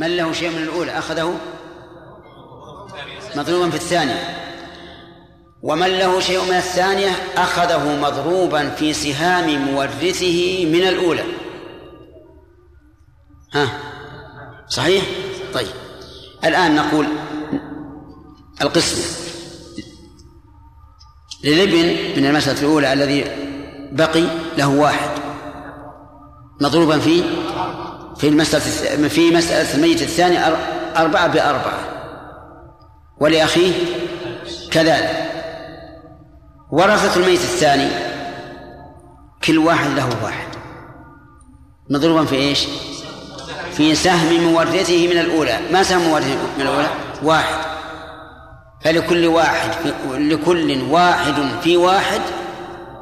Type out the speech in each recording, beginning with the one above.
من له شيء من الأولى؟ أخذه مضروبا في الثانية. ومن له شيء من الثانية؟ أخذه مضروبا في سهام مورثه من الأولى. ها؟ صحيح؟ طيب. الآن نقول القسمة للابن من المسألة الأولى الذي بقي له واحد. مضروبا في في المسألة في مسألة الميت الثاني أربعة بأربعة. ولأخيه كذلك. ورثة الميت الثاني كل واحد له واحد. مضروبا في إيش؟ في سهم مورثه من الأولى. ما سهم مورثه من الأولى؟ واحد. فلكل واحد لكل واحد في واحد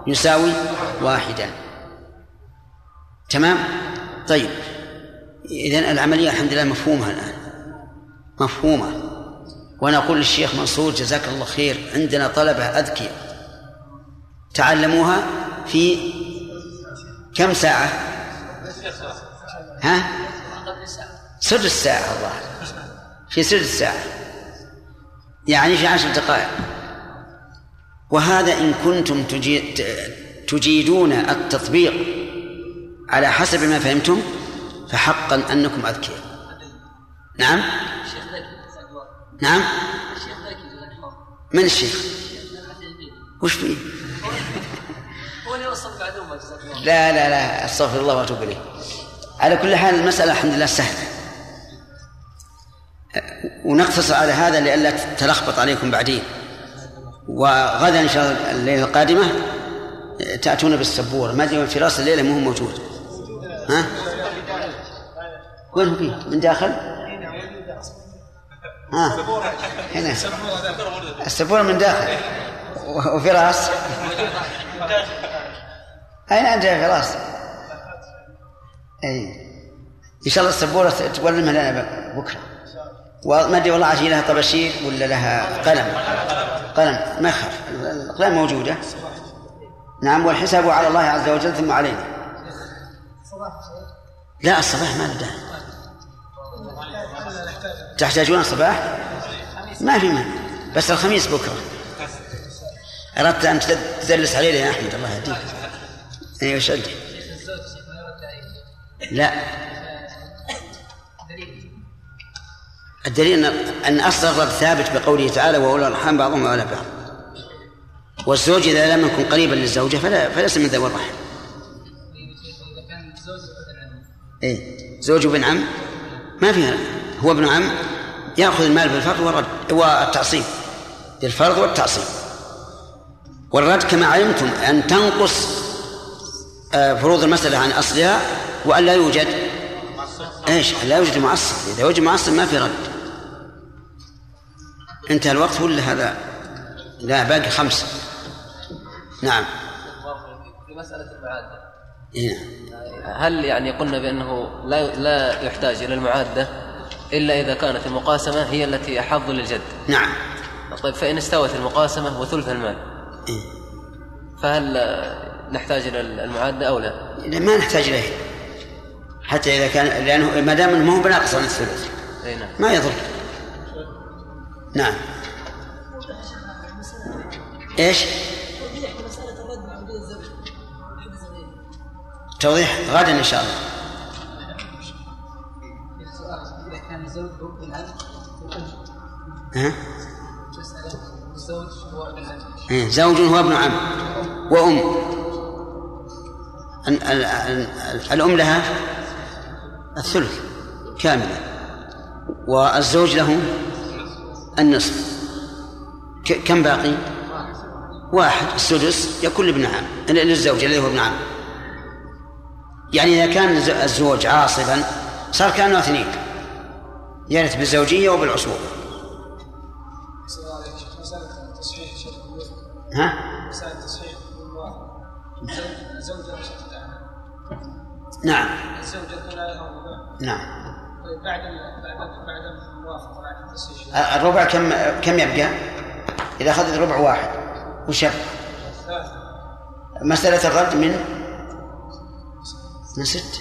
يساوي واحدا. تمام؟ طيب. إذن العملية الحمد لله مفهومة الآن. مفهومة. وأنا أقول للشيخ منصور جزاك الله خير عندنا طلبة أذكياء تعلموها في كم ساعة؟ ها؟ سدس ساعة الله في سدس ساعة يعني في عشر دقائق. وهذا إن كنتم تجيد تجيدون التطبيق على حسب ما فهمتم فحقا أنكم أذكياء. نعم؟ نعم؟ من الشيخ؟ وش فيه؟ هو اللي لا لا لا أستغفر الله وأتوب إليه. على كل حال المسألة الحمد لله سهلة. ونقتصر على هذا لئلا تلخبط عليكم بعدين. وغدا إن شاء الله الليلة القادمة تأتون بالسبورة. ما أدري فراس الليلة مو موجود. ها؟ وين فيه؟ من داخل؟ ها. هنا. السبورة من داخل. وفراس أين أنت يا فراس؟ أي إن شاء الله السبورة تولمها لنا بكرة. وما أدري والله عشان لها طباشير ولا لها قلم. قلم. ما يخاف الأقلام موجودة. نعم والحساب على الله عز وجل ثم علينا. لا الصباح ما له داعي تحتاجون الصباح؟ ما في مانع. بس الخميس بكرة. أردت أن تدلس علينا يا أحمد الله يهديك. أيوة وش؟ لا. الدليل أن أصل الرب ثابت بقوله تعالى وأولى الأرحام بعضهم أولى بعض والزوج إذا لم يكن قريبا للزوجة فلا فليس من ذوي الرحم. إيه زوج ابن عم ما فيها هو ابن عم يأخذ المال بالفرض والرد والتعصيب بالفرض والتعصيب والرد كما علمتم أن تنقص آه، فروض المسألة عن أصلها وأن لا يوجد إيش؟ لا يوجد معصب، إذا وجد معصب ما في رد. انتهى الوقت ولا هذا؟ لا باقي خمسة. نعم. في مسألة المعادة. إيه. هل يعني قلنا بأنه لا لا يحتاج إلى المعادة إلا إذا كانت المقاسمة هي التي أحظ للجد. نعم. طيب فإن استوت المقاسمة وثلث المال. إيه؟ فهل نحتاج إلى المعادة أو لا؟ ما نحتاج اليه حتى إذا كان لأنه ما دام ما هو بناقص عن الثلث نعم. ما يضر نعم إيش؟ توضيح غدا إن شاء الله. ها؟ زوج هو ابن عم وأم. الأم لها الثلث كاملا والزوج له النصف. كم باقي؟ واحد. السدس يكون لابن عم للزوج الذي هو ابن عم. يعني إذا كان الزوج عاصبا صار كأنه اثنين يرث بالزوجية وبالعصوبة ها؟ نعم نعم بعد بعد بعد التصحيح الربع كم كم يبقى؟ إذا أخذت ربع واحد وش يبقى؟ مسألة الرد من من ست.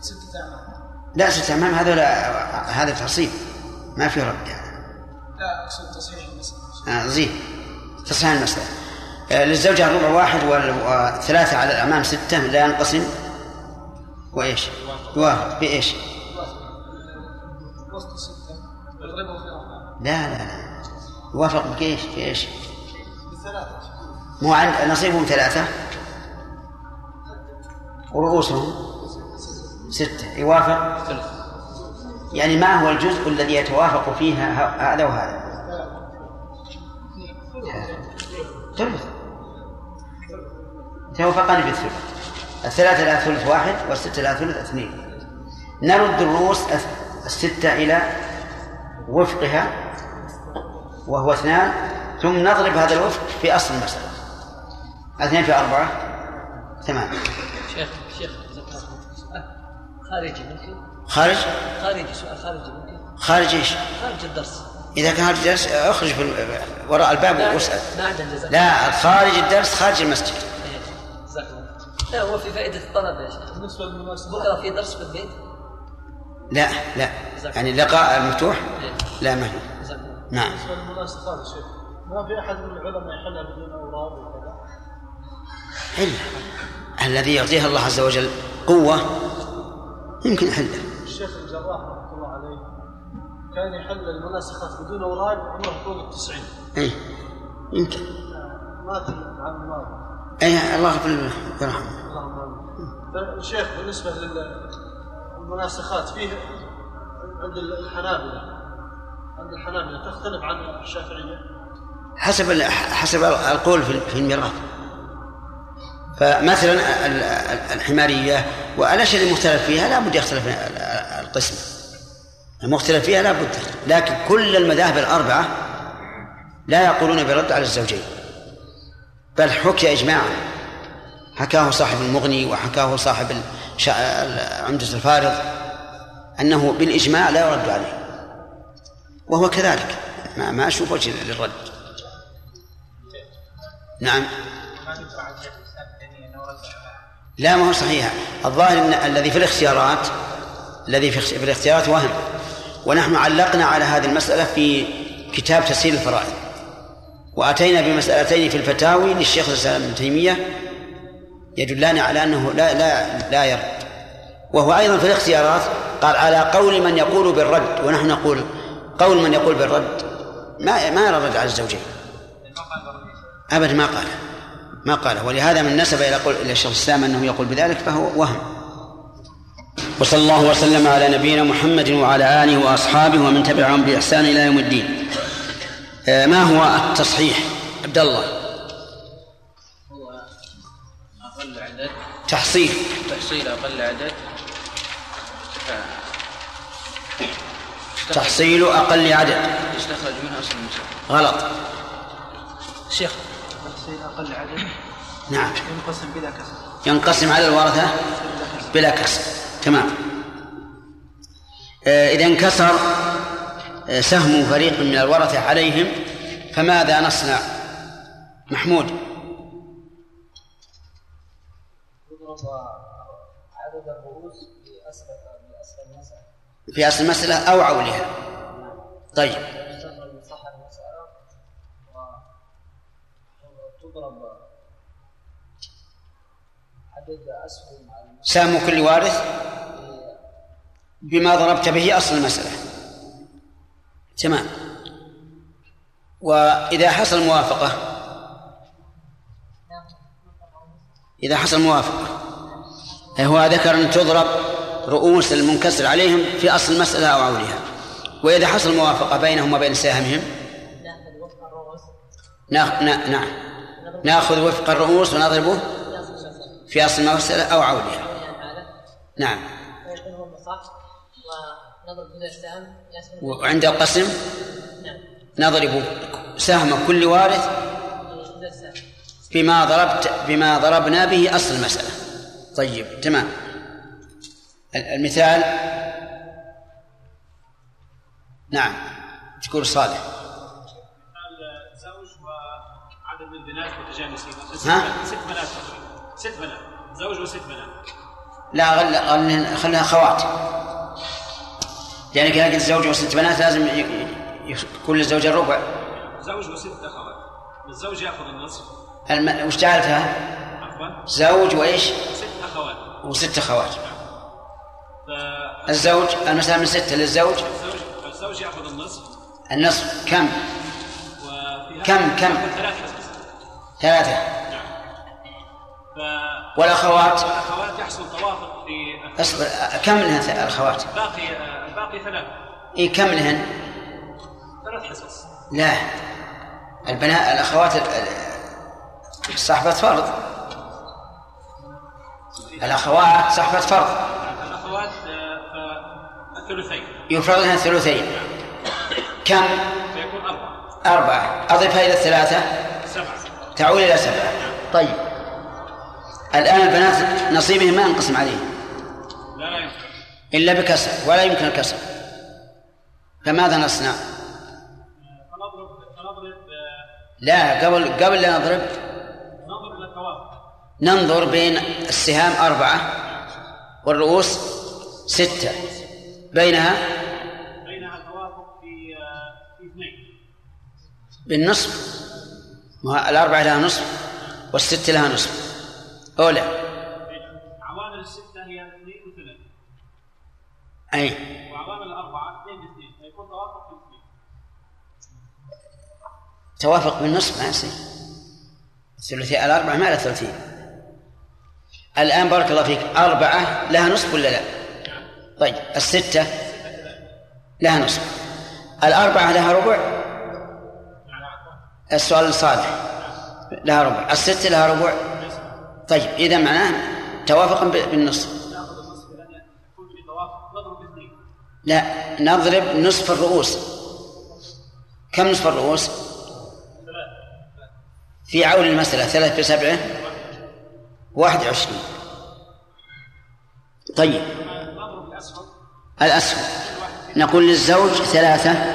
ستة أعمال لا ستة أعمام هذا لا هذا تفصيل ما في رد. لا أقصد تصحيح المسألة. آه زين. تصحيح المسألة. آه للزوجة ربع واحد وثلاثة على الأعمام ستة لا ينقسم. وإيش؟ يوافق بإيش؟ وسط ستة. لا لا لا. يوافق بإيش؟ بإيش؟ بثلاثة. مو عند نصيبهم ثلاثة. ورؤوسهم ستة يوافق؟ يعني ما هو الجزء الذي يتوافق فيه هذا وهذا؟ ثلث توافقان في الثلث الثلاثة لها ثلث واحد والستة لها ثلث اثنين. نرد الرؤوس الستة إلى وفقها وهو اثنان ثم نضرب هذا الوفق في أصل المسألة. اثنين في أربعة ثمانية. شيخ شيخ خارجي ممكن؟ خارج؟ خارجي سؤال خارجي ممكن؟ خارج إيش؟ خارج الدرس. إذا كان خارج الدرس أخرج في وراء الباب واسأل. لا خارج الدرس خارج المسجد. إيه، جزاك الله لا هو في فائدة الطلب يا شيخ. بالنسبة للمناسبة بكرة في درس في البيت لا. لا يعني اللقاء المفتوح إيه، لا ما الله نعم. بالنسبة للمناسبة يا شيخ. ما في أحد من العلماء يحلها بدون أوراق وكذا؟ إلا. الذي يعطيها الله عز وجل قوة يمكن يحله الشيخ الجراح رحمة الله عليه كان يحل المناسخات بدون أوراق وعمره فوق التسعين. اي يمكن. مات عن الماضي اي الله يغفر له ويرحمه اللهم آمين. الشيخ بالنسبة للمناسخات فيه عند الحنابلة عند الحنابلة تختلف عن الشافعية؟ حسب حسب القول في الميراث. فمثلا ال- ال- الحمارية والأشياء المختلف فيها لا بد يختلف ال- القسم. المختلف فيها لا بد. لكن كل المذاهب الأربعة لا يقولون برد على الزوجين. بل حكي إجماعا. حكاه صاحب المغني وحكاه صاحب عمدة الفارض أنه بالإجماع لا يرد عليه. وهو كذلك. ما, ما أشوف وجه للرد. نعم. لا ما هو صحيح. الظاهر إن الذي في الاختيارات الذي في الاختيارات وهم. ونحن علقنا على هذه المسألة في كتاب تسهيل الفرائض. وأتينا بمسألتين في الفتاوي للشيخ الإسلام ابن تيمية يدلان على أنه لا لا لا يرد. وهو أيضا في الاختيارات قال على قول من يقول بالرد. ونحن نقول قول من يقول بالرد. ما ما يرى على الزوجين. أبدا ما قال. ما قاله. ولهذا من نسب إلى قول إلى الشيخ الإسلام أنه يقول بذلك فهو وهم. وصلى الله وسلم على نبينا محمد وعلى آله وأصحابه ومن تبعهم بإحسان إلى يوم الدين. آه، ما هو التصحيح؟ عبد الله. هو أقل عدد تحصيل. تحصيل أقل عدد. تحصيل أقل عدد. يستخرج منها أصل المسألة غلط. شيخ. تحصيل أقل عدد؟ نعم. ينقسم بلا كسر. ينقسم على الورثة بلا كسر. تمام. آه، إذا انكسر آه، سهم فريق من الورثة عليهم فماذا نصنع؟ محمود. عدد الرؤوس في أصل المسألة أو عولها. طيب. وتضرب عدد أسهم سهم كل وارث؟ بما ضربت به أصل المسألة. تمام. وإذا حصل موافقة؟ إذا حصل موافقة. هو ذكر أن تضرب رؤوس المنكسر عليهم في أصل المسألة أو عولها. وإذا حصل موافقة بينهم وبين ناخ... نا... نعم. ناخذ وفق الرؤوس ونضربه في أصل المسألة أو عولها نعم. وعند القسم؟ نضرب سهم كل وارث بما ضربت بما ضربنا به أصل المسألة. طيب تمام. ال- المثال؟ نعم. تقول صالح. البنات متجانسين. ها؟ ست بنات. ست بنات. زوج وست بنات. لا غل... غل... خليها خوات. يعني كان الزوج وست بنات لازم ي- ي- كل الزوج الربع زوج وست أخوات. الزوج يأخذ النصف. الم... وش جعلتها؟ زوج وإيش؟ ست أخوات. وست أخوات. فالزوج الزوج المسألة من ستة للزوج. الزوج يأخذ النصف. النصف كم؟ كم- كم؟ يأخذ ثلاث ثلاثة. ف والأخوات؟ والاخوات يحصل توافق في أصبر كم لهن ث- الأخوات؟ باقي الباقي ثلاث إيه كم لهن؟ ثلاث حصص. لا. البنات الأخوات ال- ال- صاحبات فرض. الأخوات صاحبات فرض. الأخوات آه، فالثلثين. يفرض لهن الثلثين. كم؟ فيكون أربعة. أربعة. أضفها إلى الثلاثة. سبعة. تعود إلى سبعة طيب. الآن البنات نصيبهم ما ينقسم عليهم؟ لا لا يمكن. إلا بكسر ولا يمكن الكسر. فماذا نصنع؟ فنضرب فنضرب لا قبل قبل لا نضرب. ننظر إلى التوافق ننظر بين السهام أربعة والرؤوس ستة. بينها؟ بينها توافق في آه، في اثنين. بالنصف ما الأربعة لها نصف والست لها نصف. أولى. عوامل الستة هي اثنين وثلاث أي. وعوامل الأربعة اثنين باثنين فيكون توافق في اثنين. توافق بالنصف ما يصير. الثلثي الأربعة ما لها ثلثين الآن بارك الله فيك أربعة لها نصف ولا لا؟ طيب الستة لها نصف. الأربعة لها ربع السؤال الصالح. لها ربع. الستة لها ربع. طيب إذا معناه توافقا بالنصف. في لا نضرب نصف الرؤوس. كم نصف الرؤوس؟ في عول المسألة ثلاث بسبعة واحد وعشرين. طيب. الأسفل. نقول للزوج ثلاثة.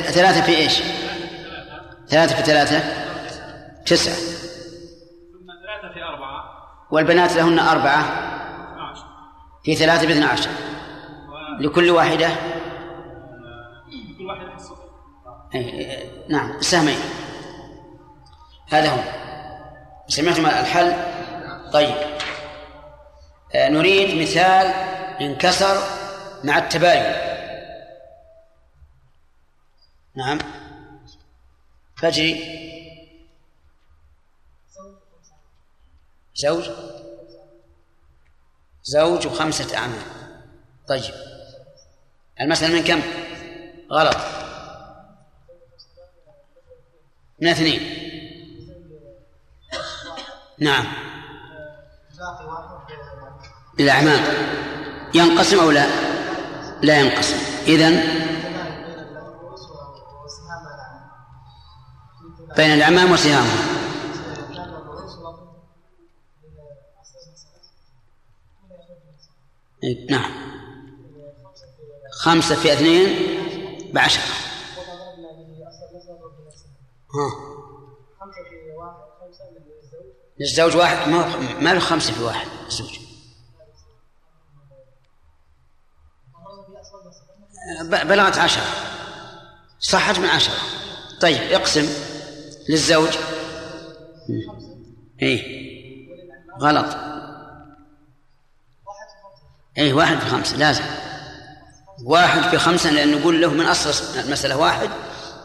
ثلاثة في إيش؟ ثلاثة في ثلاثة؟ تسعة. ثم ثلاثة في أربعة. والبنات لهن أربعة. 12 في ثلاثة باثنى عشر لكل واحدة؟ كل واحد حصه إيه، نعم سهمين هذا هو سمعتم الحل؟ طيب. آه، نريد مثال انكسر مع التباين. نعم. فجري زوج. زوج وخمسة أعمال. طيب. المسألة من كم؟ غلط. من اثنين. نعم. للأعمام ينقسم أو لا؟ لا ينقسم. إذن بين الأعمام وسهامهم إيه، نعم. خمسة في اثنين بعشرة. ها. للزوج واحد. ما ما له خمسة في واحد الزوج. بلغت عشرة. صحت من عشرة. طيب اقسم. للزوج؟ إيه. غلط. إيه واحد في خمسة لازم. واحد في خمسة لأن نقول له من أصل المسألة واحد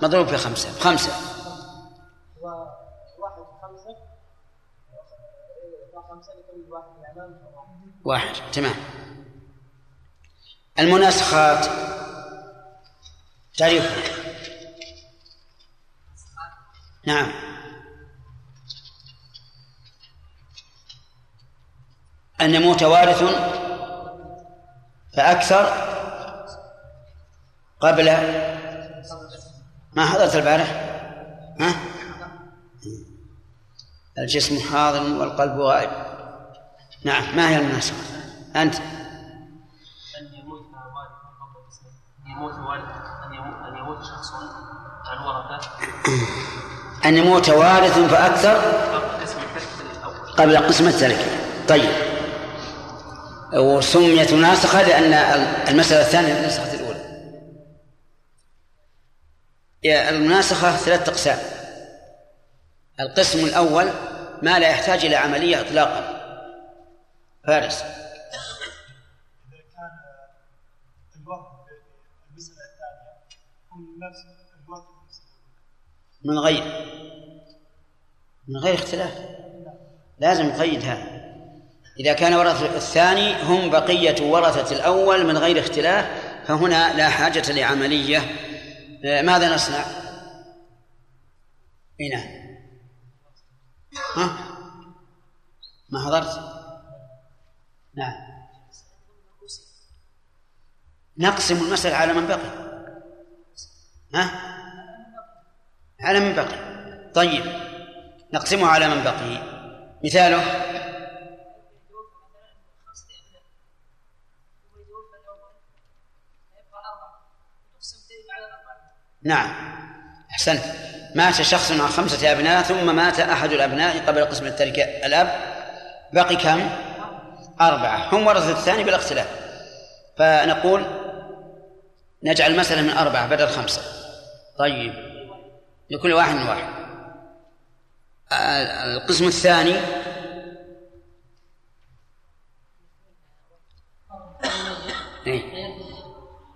مضروب في خمسة خمسة. واحد تمام. المناسخات تعريفها نعم. أن يموت وارث فأكثر قبل ما حضرت البارح ها؟ الجسم حاضر والقلب غائب. نعم ما هي المناسبة؟ أنت. أن يموت الإسلام أن يموت يموت أن يموت شخص عن ورثة. أن يموت وارث فأكثر قبل قسم التركة طيب. وسميت مناسخة لأن المسألة الثانية نسخت الأولى. المناسخة ثلاثة أقسام. القسم الأول ما لا يحتاج إلى عملية إطلاقا. فارس. نفس من غير من غير اختلاف لازم نقيد هذا إذا كان ورثة الثاني هم بقية ورثة الأول من غير اختلاف فهنا لا حاجة لعملية آه، ماذا نصنع؟ إي نعم ها؟ ما حضرت؟ نعم نقسم المسألة على من بقي ها؟ على من بقي طيب نقسمه على من بقي مثاله. نعم. أحسنت. مات شخص مع خمسة أبناء ثم مات أحد الأبناء قبل قسم التركة الأب بقي كم؟ أربعة. هم ورثة الثاني بلا اختلاف فنقول نجعل المسألة من أربعة بدل خمسة. طيب. لكل واحد من واحد القسم الثاني إيه؟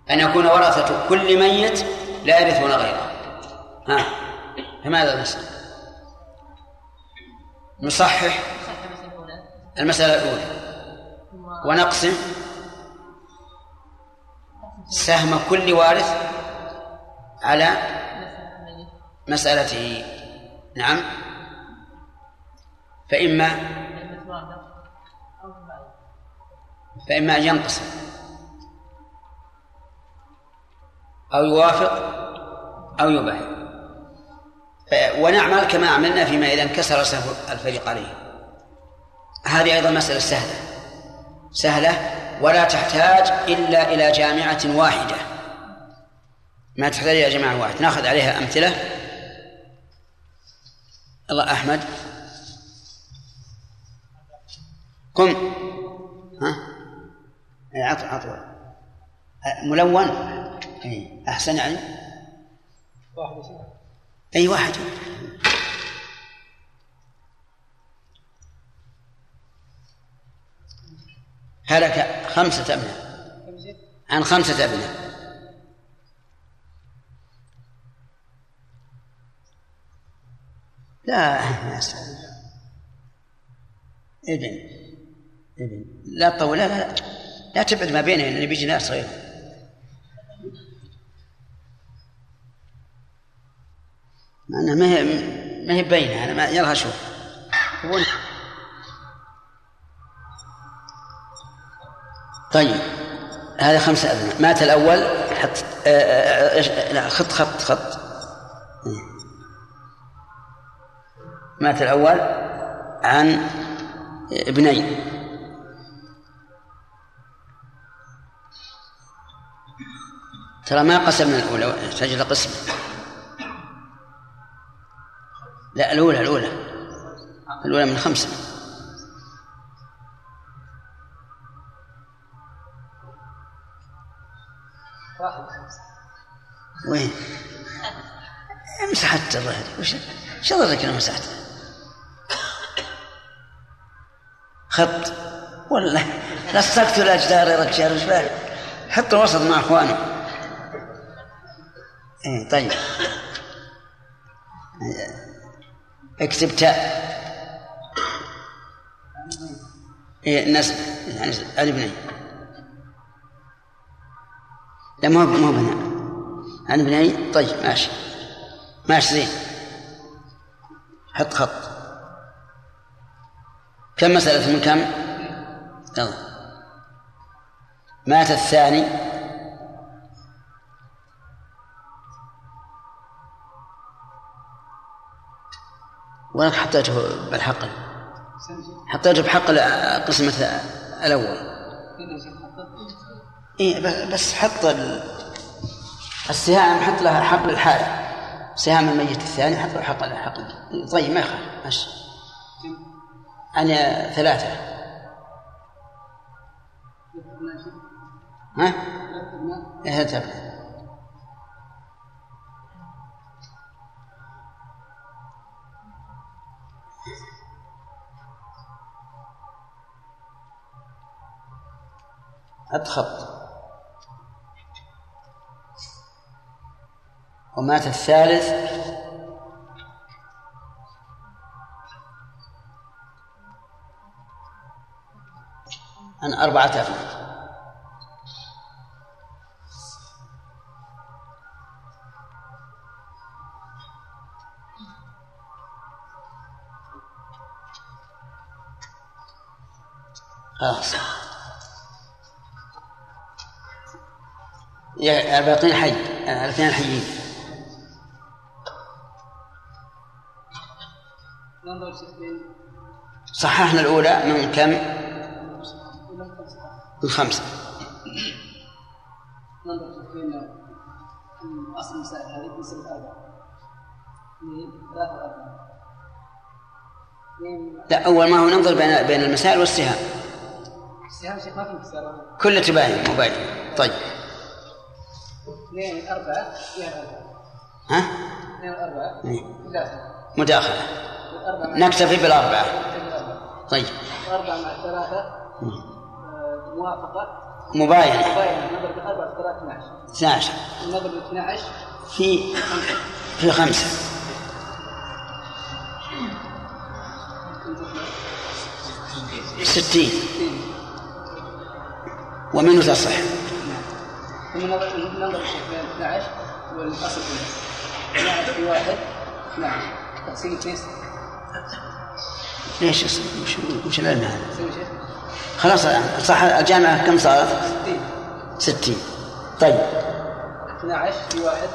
أن يكون ورثة كل ميت لا يرثون غيره ها فماذا نصنع؟ نصحح المسألة الأولى ونقسم سهم كل وارث على مسألته. نعم. فإما فإما أن ينقسم أو يوافق أو يباين ونعمل كما عملنا فيما إذا انكسر سهم الفريق عليه. هذه أيضا مسألة سهلة. سهلة ولا تحتاج إلا إلى جامعة واحدة. ما تحتاج إلى جامعة واحدة. نأخذ عليها أمثلة. الله أحمد. قم. ها؟ عطوا عطوا. ملون. أي أحسن يعني. واحد أي واحد. هلك خمسة أبناء. عن خمسة أبناء. لا يا ابن ابن لا تطول لا لا لا تبعد ما بينه لأن بيجي ناس غيره مع إنها ما هي ما هي باينة أنا ما يلا أشوف طيب هذا خمسة أبناء. مات الأول حط آه، آه، آه، لا خط خط خط. مات الأول عن ابنين. ترى ما قسمنا الأولى؟ يحتاج إلى قسم. لا الأولى الأولى. الأولى من خمسة. وين؟ مسحت الظهر. وش إيش ضرك أنا مسحت خط. ولا لصقت الاجدار يا رجال وش حط الوسط مع اخوانه إيه طيب. اكتب تاء إيه الناس يعني لا ما هو بناء. عن ابنين طيب ماشي. ماشي زين. حط خط. كم مسألة من كم؟ يلا. مات الثاني. ولا حطيته بالحقل حطيته بحق قسمة الأول. إيه بس حط السهام حط لها حقل الحال. سهام الميت الثاني حط له حقل الحقل طيب ما يخالف. ماشي. أنا ثلاثة. ها؟ تبنى الخط ومات الثالث. خلاص يا الباقين حي الاثنين حيين صححنا الأولى من كم؟ من خمسة. ننظر أصل أربعة لا أول ما هو ننظر بين المسائل والسهام. السهام شيخ ما في انكسار كله تباين مباين طيب. اثنين أربعة أربعة. ها؟ اثنين أربعة إيه. مداخلة. نكتفي بالأربعة. الأربعة. طيب. الأربعة مع الثلاثة آه، موافقة. مباينة. مباينة. بالأربعة ثلاثة 12 12 النظر بال 12 في في خمسة. ستين. ومنه تصح ثم نظر نظر الشيخ بين 12 والأصل كله 12 في واحد 12 تقسيم اثنين يصير؟ وش وش العلم هذا؟ خلاص صح الجامعة كم صارت؟ 60 ستين طيب 12 في واحد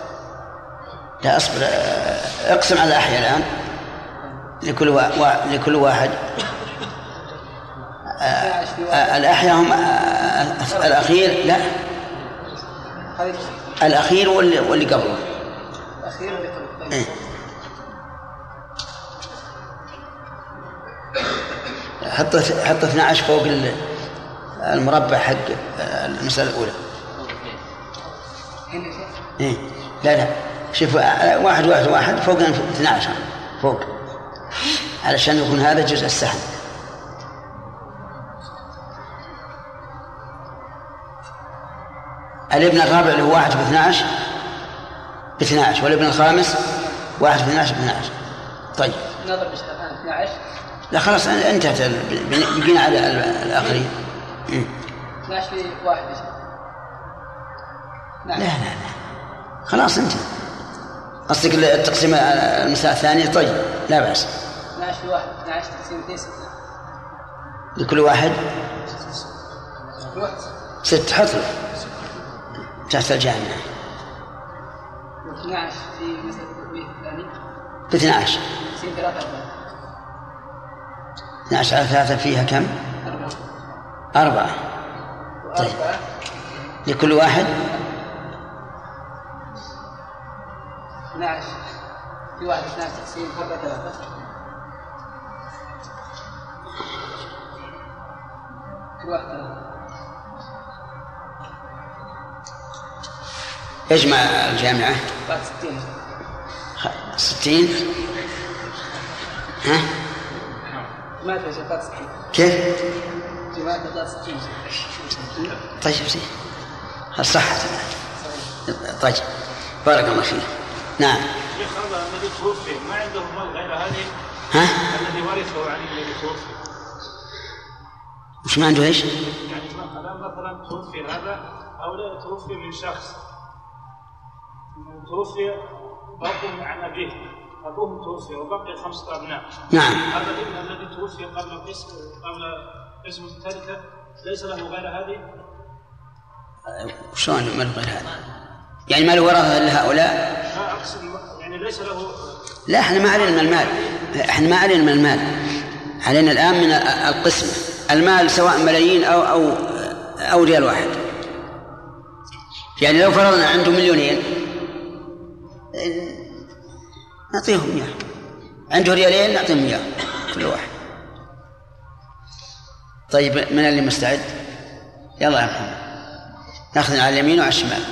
لا اصبر اقسم على الأحياء الآن لكل وا... وا... لكل واحد الأحياء هم الأخير لا. الأخير واللي, واللي قبله الأخير اللي قبل طيب إيه. حط حط 12 فوق ال- المربع حق المسألة الأولى. إيه. لا لا. شوف واحد واحد واحد. فوق 12 فوق. علشان يكون هذا جزء السهم. الابن الرابع اللي هو واحد ب 12 ب 12 والابن الخامس واحد ب 12 ب 12 طيب. نظر بالشيخ الآن 12 لا خلاص انتهت بقينا على ال- الآخرين. إيه. 12 في واحد لا نعم. لا لا. خلاص انتهى قصدك التقسيم المساء الثانية؟ طيب لا بأس. 12 في واحد 12 تقسيم اثنين ستة. لكل واحد؟ في واحد ست حط له تحت الجامعة و 12 في مسألة التطبيق الثاني ب 12 تقسيم ثلاثة أربعة 12 على ثلاثة فيها كم؟ أربعة. أربعة طيب. لكل واحد؟ 12 في واحد 12 تقسيم أربعة ثلاثة كل واحد ثلاثة اجمع الجامعة؟ بعد 60 خ- ستين. ها 60 كيف؟ جماعة بعد 60 طيب زين صحت طيب بارك الله فيك. نعم. شيخ هذا الذي توفي. ما عنده مال غير هذه؟ ها؟ الذي ورثه عن الذي توفي. وش ما عنده إيش؟ يعني مثلا مثلا توفي هذا أو لا توفي من شخص. توفي اب عن ابيه ابوه توفي وبقي خمسة أبناء. نعم. هذا الابن الذي توفي قبل قسم قبل قسم التركه ليس له غير هذه؟ شلون ما له غير هذا؟ يعني ما له ورثة إلا هؤلاء؟ لا اقصد يعني ليس له لا إحنا ما علينا من المال. إحنا ما علينا من المال. علينا الآن من القسمة المال سواء ملايين أو أو أو ريال واحد. يعني لو فرضنا عنده مليونين نعطيهم إياه. عنده ريالين نعطيهم إياه كل واحد. طيب من اللي مستعد؟ يلا يا محمد. ناخذ على اليمين وعلى الشمال.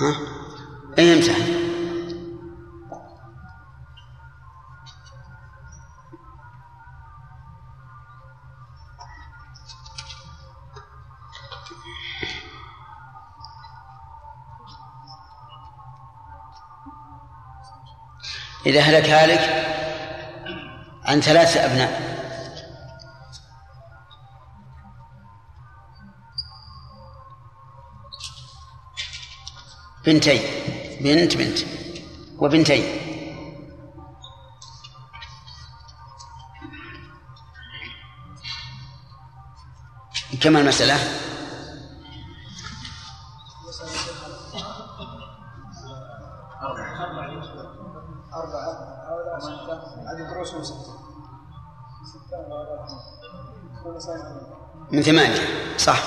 ها؟ اي امسح. إذا هلك هالك عن ثلاث أبناء بنتين بنت بنت وبنتين كم المسألة؟ من ثمانية. صح.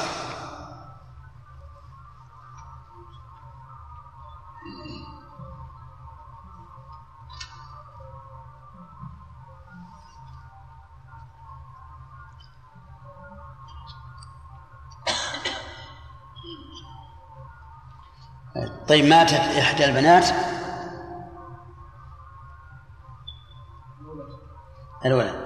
طيب ماتت إحدى البنات. الولد.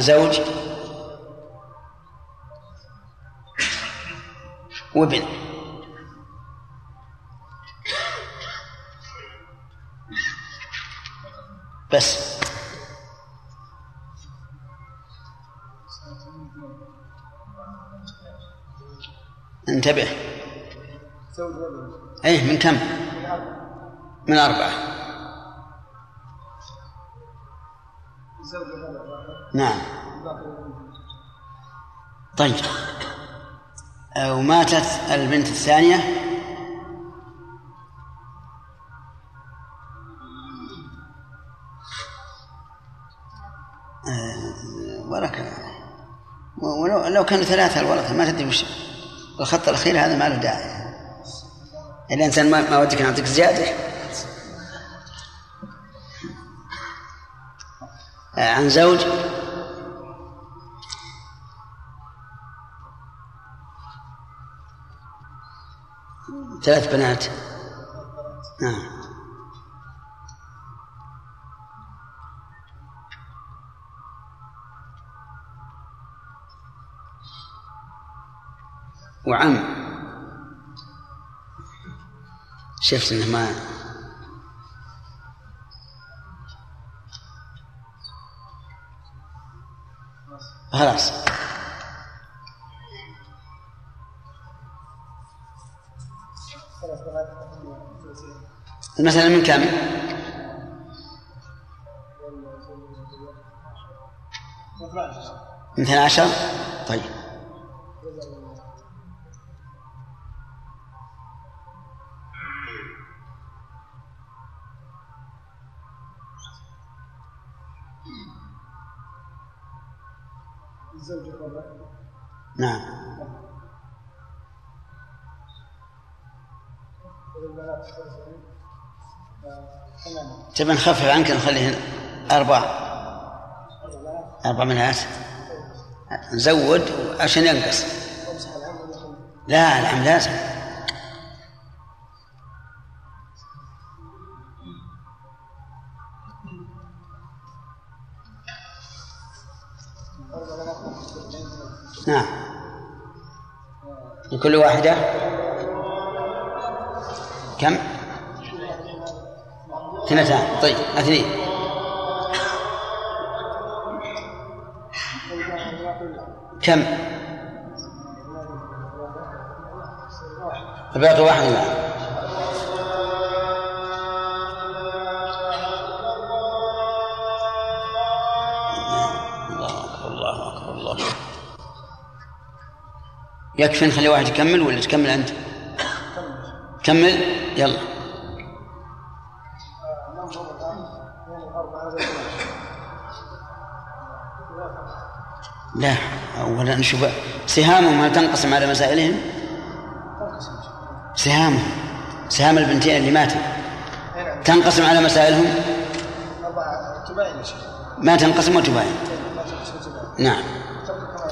عن زوج وابن. بس. انتبه. إيه من كم؟ من أربعة. طيب. وماتت البنت الثانية؟ آه، ولك ولو لو كانوا ثلاثة الورثة ما تدري وش الخط الأخير هذا ما له داعي. الإنسان ما, ما ودك نعطيك زيادة. آه، عن زوج؟ ثلاث بنات. نعم. وعم. شفت إنه ما خلاص. المسألة من كم؟ من 12 طيب. نعم. تبي نخفف عنك نخليه أربع أربع منات نزود عشان ينقص. لا العم لازم نعم. لكل واحدة. كم؟ اثنتان. طيب اثنين. كم؟ الباقي واحد نعم يكفي نخلي واحد يكمل ولا تكمل أنت؟ كمل يلا. نشوف سهامهم هل تنقسم على مسائلهم؟ سهامهم. سهام البنتين اللي ماتوا. تنقسم على مسائلهم؟ ما تنقسم وتباين. نعم.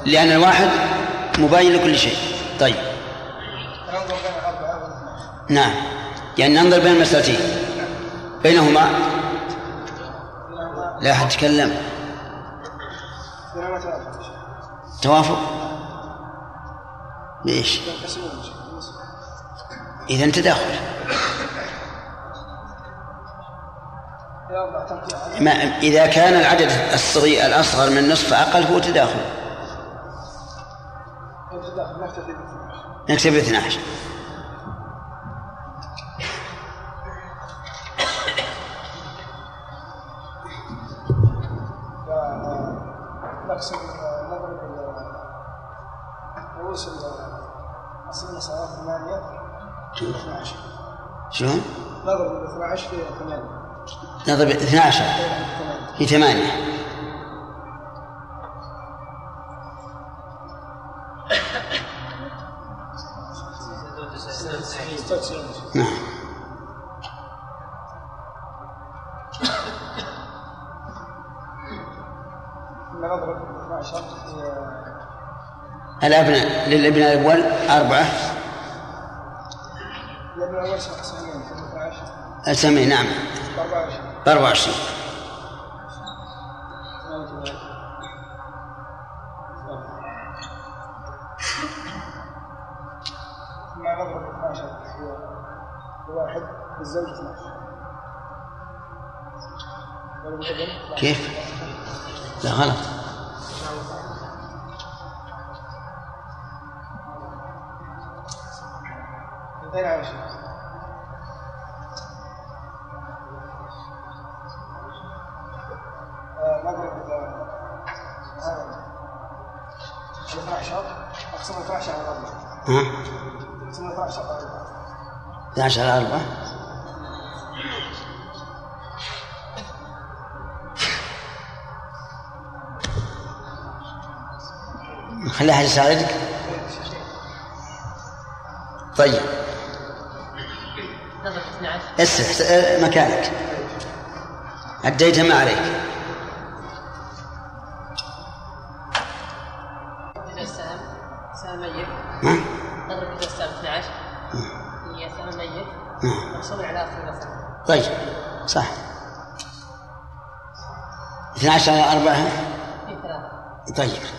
لأن الواحد مباين لكل شيء. طيب. نعم. يعني ننظر بين المسألتين. بينهما. لا أحد تكلم توافق؟ ليش؟ إذا تداخل ما إذا كان العدد الصغير الأصغر من نصف فأقل فهو تداخل. نكتب 12 نضرب 12 في 8 نعم. ثم نضرب ال 12 في الأبناء للابناء الأول أربعة. الابن الأول سهمين في 12 السمين نعم. 24 24 ثم نضرب 12 في واحد بالزوج 12 والابن كيف؟ لا غلط 11 على 4 خليها يساعدك. طيب. نضرب 12 اسرح مكانك. أديت ما عليك. 12 على 4 في ثلاثة طيب.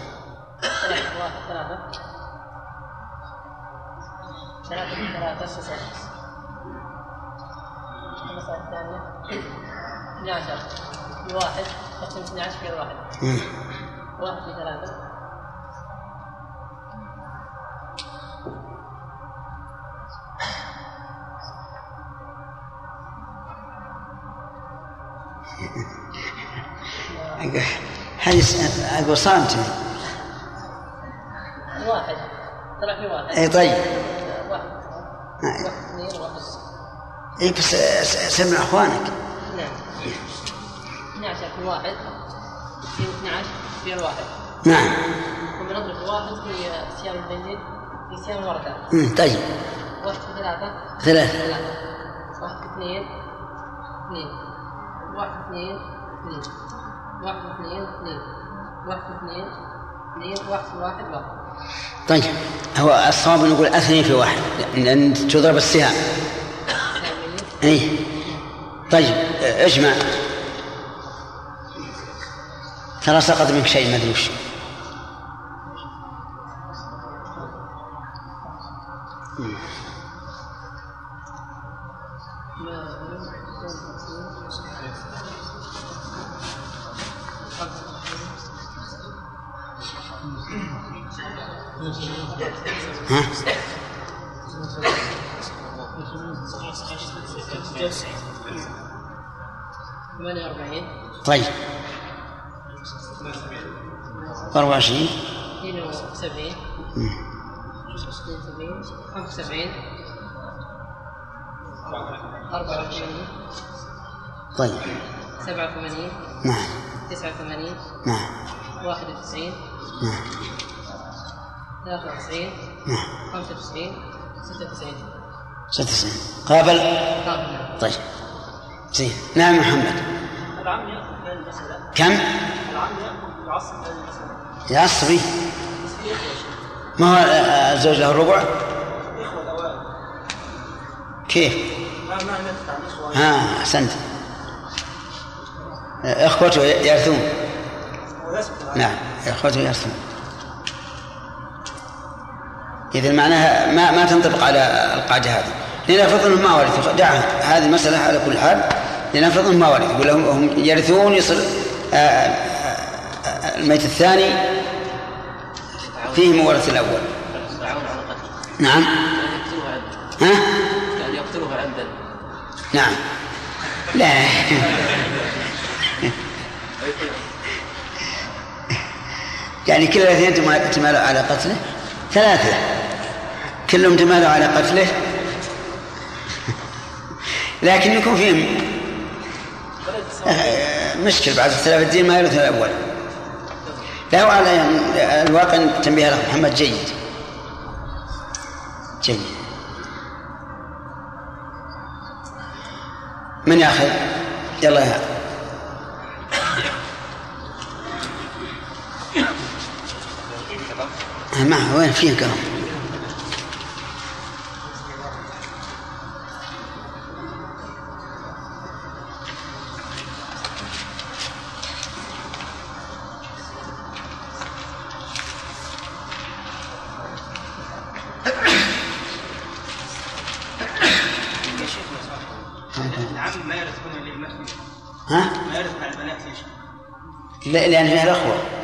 أقول صامت واحد. طلع في واحد. اي طيب. واحد. نعم. واحد اثنين واحد. اي بس سمع إخوانك. نعم. 12 في واحد. في 12 في الواحد نعم. ثم نضرب الواحد في سيام البنزين في سيام الورقة. مم. طيب. واحد في ثلاثة. ثلاثة. ثلاثة واحد في اثنين اثنين. واحد اثنين اثنين. واحد اثنين اثنين. واحد اثنين. اثنين واحد واحد واحد. طيب هو الصواب نقول اثنين في واحد لأن تضرب السهام. اي طيب اجمع. ترى سقط منك شيء ما أدري وش. ها طيب. 24 اثنين وسبعين اثنين وسبعين. خمسة وسبعين. أربعة وثمانين طيب. سبعة وثمانين. نعم. تسعة وثمانين. نعم. واحد وتسعين. نعم. ثلاثة وتسعين. نعم. خمسة وتسعين. ستة وتسعين. ست سنين قابل؟ طيب. زين نعم محمد. العم يأخذ هذه المسألة. كم؟ العم يأخذ يعصب هذه المسألة. يعصبي؟ ما هو الزوج له الربع؟ كيف؟ ها أحسنت. إخوته يرثون. نعم إخوته يرثون. إذا معناها ما ما تنطبق على القاعدة هذه. لنفرض أنهم ما ورثوا. دعها هذه مسألة على كل حال. لنفرض أنهم ما ورثوا. يقول لهم هم يرثون يصير آه، آه، آه، الميت الثاني فيه مورث الأول. نعم. ها؟ يقتلوه عمدا نعم. لا. يعني كل الاثنين تما- تمالوا على قتله؟ ثلاثة. كلهم تمالوا على قتله. لكن يكون فيهم آه، مشكل بعد اختلاف الدين ما يرث الأول. وعلى يعني الواقع تنبيه الأخ محمد جيد. جيد. من ياخذ؟ يلا يا. ما وين فيه كلام العم ما يرث هنا للبنات ليش؟ ها؟ ما يرث البنات ليش؟ لا لأن فيها الأخوة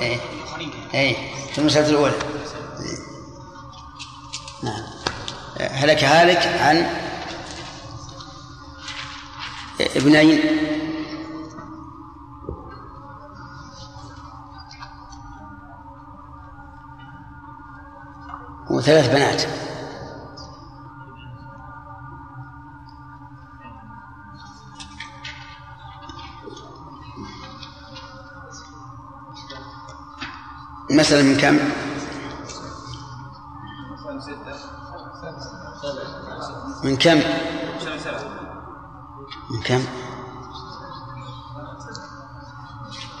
عصب إيه. في المسألة الأولى. نعم هلك هالك عن ابنين وثلاث بنات مثلا من كم؟ من كم؟ من كم؟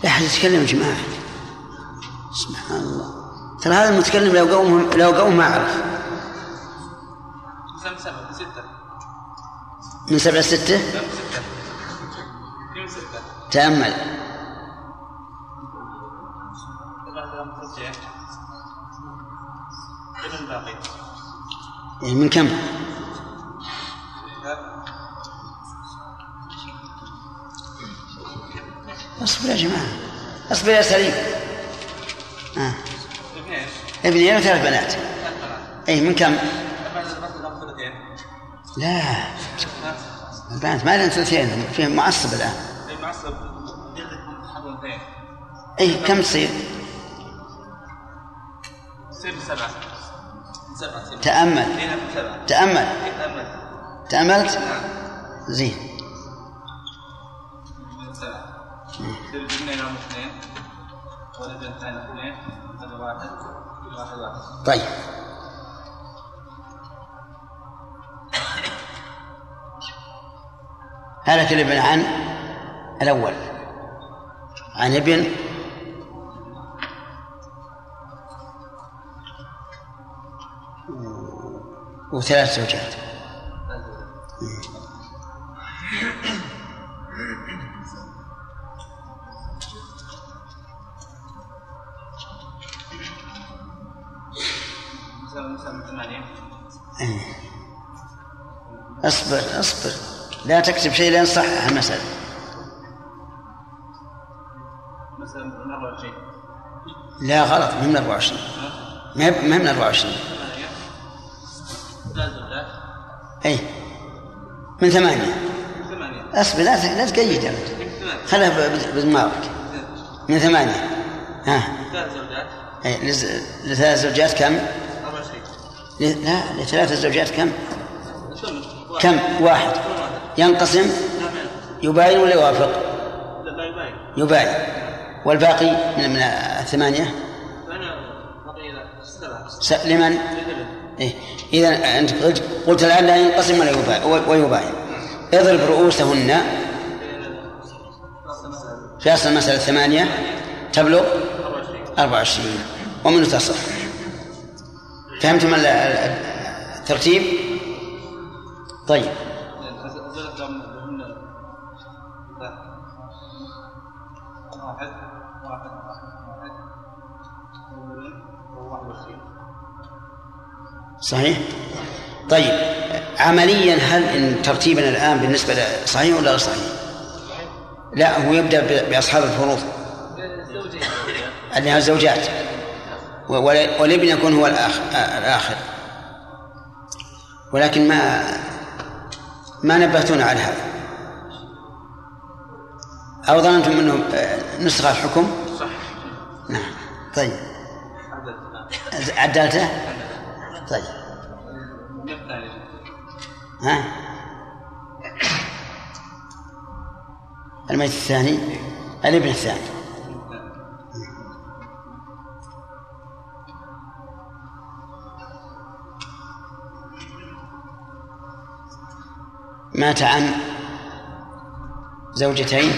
لا أحد يتكلم يا جماعة سبحان الله ترى هذا المتكلم لو قوم لو قوم ما ستة من سبعة ستة تأمل من كم؟ اصبر يا جماعة اصبر يا سليم آه. ابنين وثلاث بنات ثلاث بنات اي من كم؟ لا البنات ما لهم ثلثين فيهم معصب الآن اي معصب اي كم؟ تصير واحد واحد واحد طيب. هلك الابن عن الأول. عن ابن وثلاث زوجات. أي. أصبر أصبر. لا تكتب شيء لين صحح المسألة مساوي من 24 لا غلط ما من 24 ما من 24 من ثمانية أصبر لا لا تقيد خلها بدماغك من ثمانية ها ثلاث زوجات أي لز- لثلاث زوجات كم؟ 24 ل- لا لثلاث زوجات كم؟ كم؟ واحد. ينقسم يباين ولا يوافق؟ لا يباين يباين والباقي من من الثمانية لمن؟ إذا أنت قلت الآن لا ينقسم ولا يباين ويباين اضرب رؤوسهن. في أصل المسألة ثمانية تبلغ 24 ومنه تصح. فهمتم الترتيب؟ طيب. صحيح؟ طيب عمليا هل إن ترتيبنا الآن بالنسبة ل- صحيح ولا غير صحيح؟ لا هو يبدأ ب- بأصحاب الفروض. و- ولا- والابن يكون هو الآخر, الآخر. ولكن ما ما نبهتونا على هذا. أو ظننتم أنه آه، نسخ الحكم؟ صح نعم. طيب. عدلته؟ طيب. ها؟ الميت الثاني؟ الابن الثاني. مات عن زوجتين.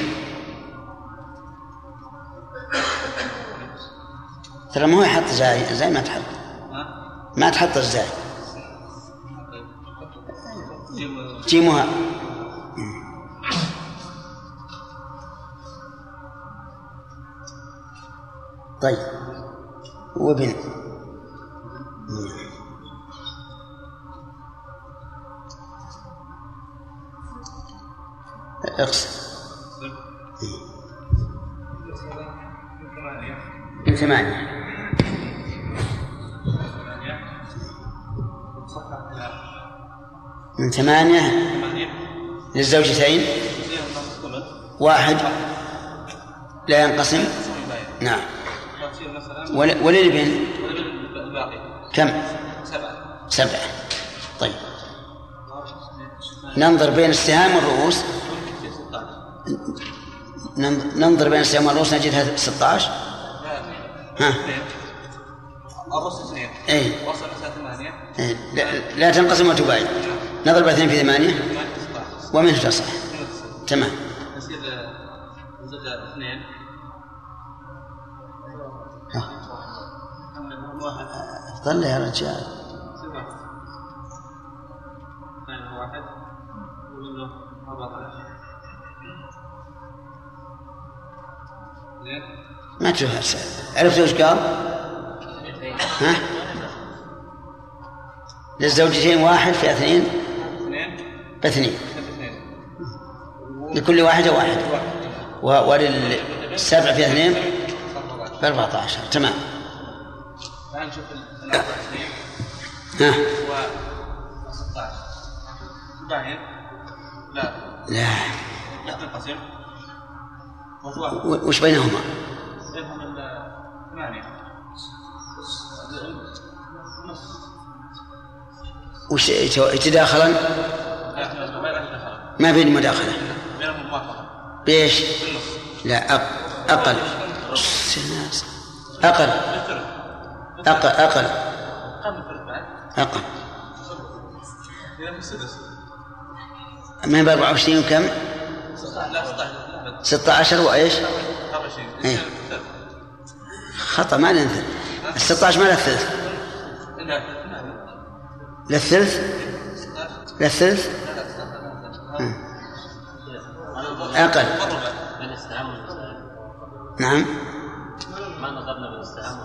ترى ما هو يحط زاي زاي ما تحط. ما تحط الزاي جيم جيمها طيب وابن من ثمانية. من ثمانية للزوجتين؟ واحد. لا ينقسم؟ نعم. ول- وللابن كم؟ سبعة. سبعة طيب. ننظر بين السهام والرؤوس. ننظ- ننظر بين السهام والرؤوس نجدها 16 ها. الرص اثنين. اي وصل ثمانية. إيه. لا, لا تنقسم وتباين نضرب اثنين في 16 ومنه تصح. تمام. يصير اثنين. ها. محمد واحد طلع يا رجال. واحد اثنين واحد. ومنه 14 زين ما تشوف عرفت وش قال؟ ها؟ للزوجتين واحد في اثنين؟ اثنين. باثنين. لكل واحدة واحد. وللسبع في اثنين؟ ب 14 تمام. الآن نشوف ال 24 ها؟ و 16 باين لا. لا. وش بينهما؟ بينهم ثمانية. وش يتو- يتداخلا؟ لا ما بين مداخلة بإيش؟ لا أق... أقل أقل أقل أقل أقل السدس ما ب 24 وكم؟ لا 16 لا بد 16 وإيش؟ 24 إيه. خطأ ما ننثل ال 16 ما لا للثلث للثلث أقل. السهام والمسائل نعم. ما نظرنا السهام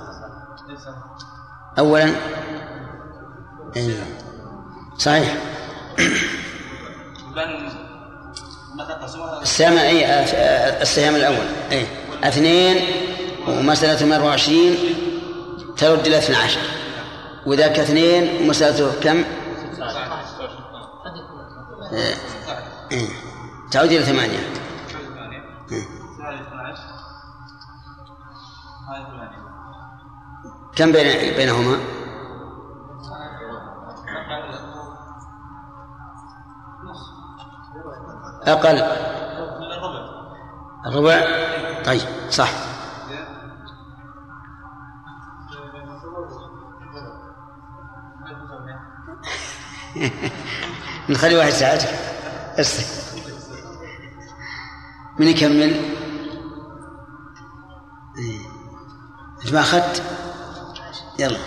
أولا. إيه. صحيح. السهم أي السهم الأول. أي اثنين ومسألة 24 ترد إلى 12 وذاك اثنين ومسألته كم؟ إيه. تعود إلى ثمانية ثمانية هذه 12 هذه 8 كم بين بينهما؟ أقل الربع طيب صح نخلي واحد ارسل من يكمل؟ انت ما اخذت؟ يلا.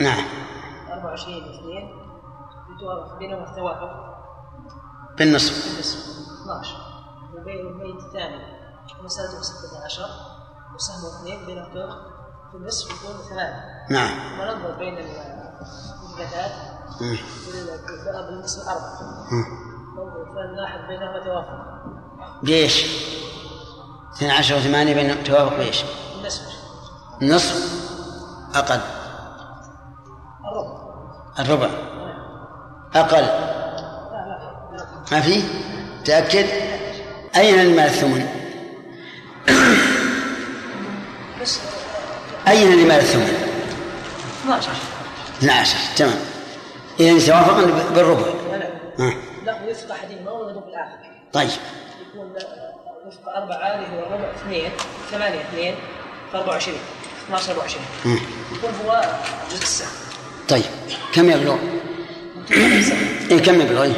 نعم. 24 اثنين. يتوافق بينهم التوافق بالنصف. بالنسبة 12 وبين البيت الثاني. مسألة 16 وسهم اثنين بينهم في النصف يكون ثمانية نعم. وننظر بين مم. بالنسبة أربعة فنلاحظ بينهما توافق. بإيش؟ 12 و8 بين توافق بإيش؟ النصف نصف أقل. الربع الربع أقل ما في؟ تأكد أين المال الثمن؟ أين المال الثمن؟ 12 12 تمام إذا توافقا بالربع لا ها. لا وفق أحدهما ولا في الآخر طيب يكون وفق أربعة اللي هو الربع اثنين ثمانية اثنين في 24 12 24 مم. يكون هو جزء السهم طيب كم يبلغ؟ إيه كم يبلغ؟ إيه؟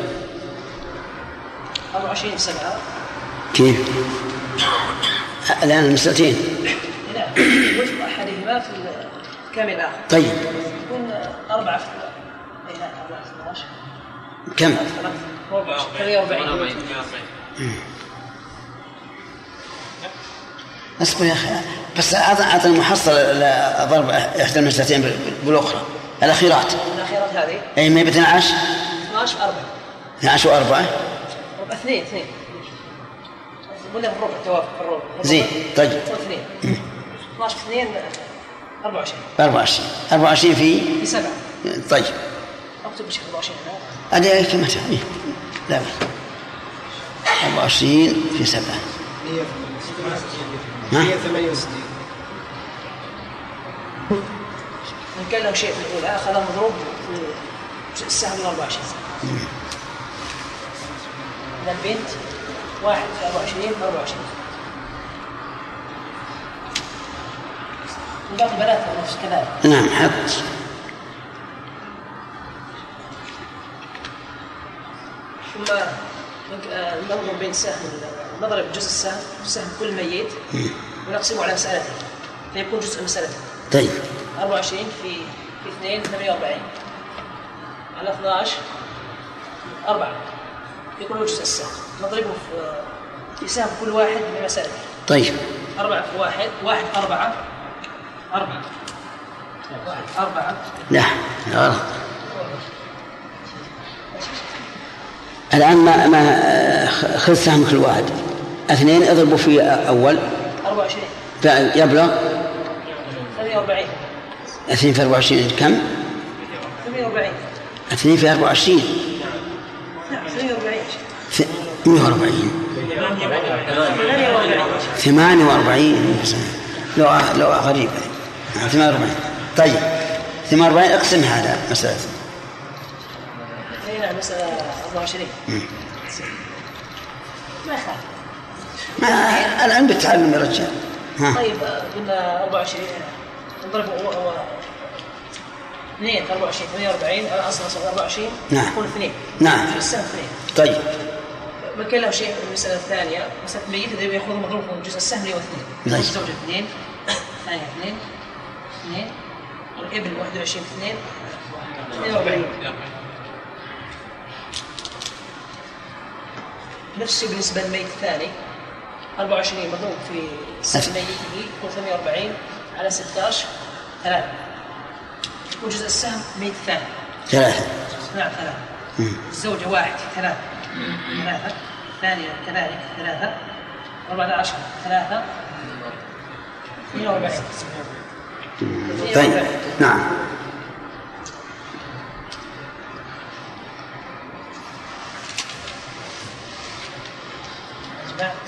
24 سبعة كيف؟ الآن المسألتين نعم وفق أحدهما في الكامل الآخر طيب يكون أربعة في أي نعم أربعة في 12 كم؟ 48 أصبر يا أخي بس اعطى اعطى المحصل ل- ضرب إحدى المسألتين بال- بالأخرى الأخيرات. الأخيرات هذه؟ أي ما ب 12 12 4 12 و4 ربع اثنين اثنين. قلنا في الربع توافق في الربع. زين، طيب. يكون اثنين. 12 اثنين 24 24 24 في؟ في سبعة. طيب. أكتب بشكل 24 هنا هذه كم تعرف لا. بأس 24 في 7 ها؟ 168 إن كان له شيء في الأولى أخذه مضروب في السهم من 24 إذا البنت واحد في 24 في 24 وباقي بنات نفس كذلك نعم حط ثم آه، ننظر بين سهم نضرب جزء السهم سهم كل ميت ونقسمه على مسألته فيكون جزء مسألته طيب. 24 في في 2 48 على 12 4 يكون جزء السهم نضربه في في سهم كل واحد من مسألته طيب. أربعة في واحد واحد أربعة أربعة. واحد أربعة. لا غلط الآن ما ما خذ سهم كل واحد. اثنين اضربوا في أول. 24 يبلغ. 48 اثنين في 24 كم؟ 48 اثنين في 24 نعم 48 ث- 140 48 48 لو لو غريبة نعم، 48 طيب 48 اقسم هذا مسألة. نعم مسألة 24 ما يخالف. ما الآن بالتعلم يا رجال. طيب آه، قلنا 24 نضرب هو هو 2 في 24 48 على اصل اصل 24 نعم. يكون 2 نعم. في السهم 2 طيب. ما كان له شيء في المسألة الثانية. مسألة ميت إذا يأخذ مضروب من جزء السهم اللي هو 2 نعم. الزوجة 2 الثانية 2 2 والابن 21 في 2 42 نفس الشيء بالنسبة للميت الثاني. 24 مضروب في سهم ميته يكون 48 على 16 3 يكون جزء السهم ميت الثاني ثلاثة. نعم ثلاثة. الزوجة واحد ثلاثة. ثلاثة. الثانية كذلك ثلاثة. أربعة عشر ثلاثة. 42 طيب. نعم.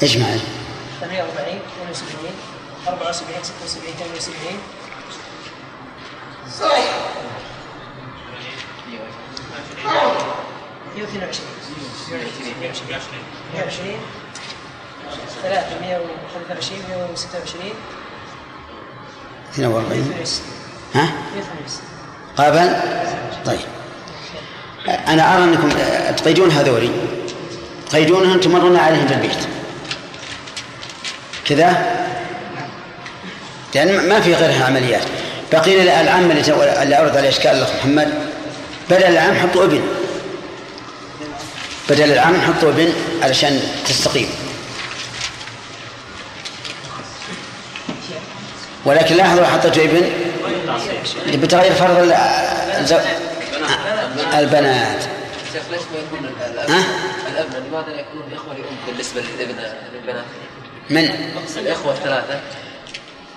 اجمع 48 72 74 76 78 120 122 120 3 125 126 42 168 ها 168 قابل طيب أنا أرى أنكم تقيدون هذولي تقيدونهم تمرون عليهم في البيت كذا لأن ما في غيرها عمليات بقي لي العام اللي أورد عليه إشكال الأخ محمد بدل العام حطوا ابن. بدل العام حطوا ابن علشان تستقيم. ولكن لاحظوا حطيتوا ابن؟ بتغير فرض ال- الزو... البنات. شيخ ليش ما يكون ال- ها؟ الأب- الابناء لماذا لا يكونون اخوه لأم بالنسبة للابن للبنات؟ من؟ الإخوة الثلاثة.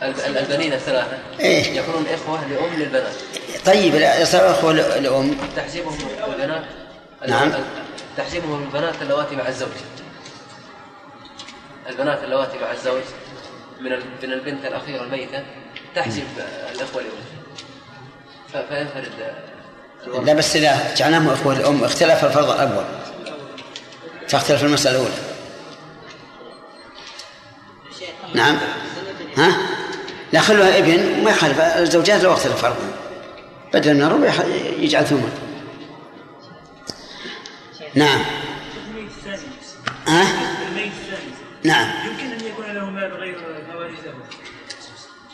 البنين الثلاثة. إيه. يكونون اخوه لأم للبنات. طيب لا صار أخوة ل- لأم. تحجيبهم البنات نعم. تحجيبهم البنات اللواتي مع الزوج. البنات اللواتي مع الزوج من من البنت الأخيرة الميتة تحجب الإخوة الام ف- فينفرد. لا بس إذا جعلناهم إخوة الام اختلف الفرض الأول فاختلف المسألة الأولى. نعم. ها؟ لا خلوها ابن ما يخالف الزوجات لو اختلف فرضهم بدل من الربع يجعل ثمن نعم ها الثاني نعم يمكن ان يكون له مال غير مواريثه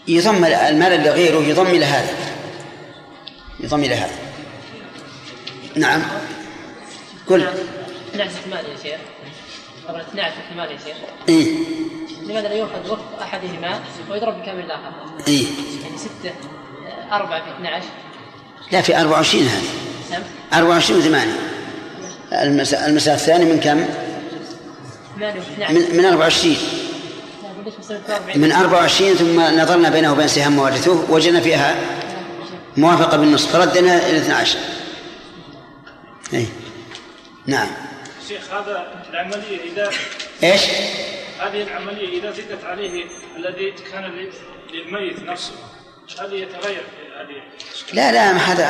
يضم المال اللي غيره يضم إلى هذا يضم إلى هذا نعم قل نعم احتمال يا شيخ طبعا 12 احتمال يا شيخ إيه لماذا لا يؤخذ وقت أحدهما ويضرب بكامل الآخر؟ إيه. يعني 6 4 في 12 لا في 24 هذه. سم 24 وثمانية المساء المساء الثاني من كم؟ 8 و 12 من من 24 لا ليش مسوي 40 من 24 ثم نظرنا بينه وبين سهام موارثه وجدنا فيها موافقة بالنصف فردنا إلى 12 اي نعم. شيخ هذا العملية إذا إيش؟ هذه العملية إذا زدت عليه الذي كان لل- للميت نفسه هل يتغير هذه؟ لا لا هذا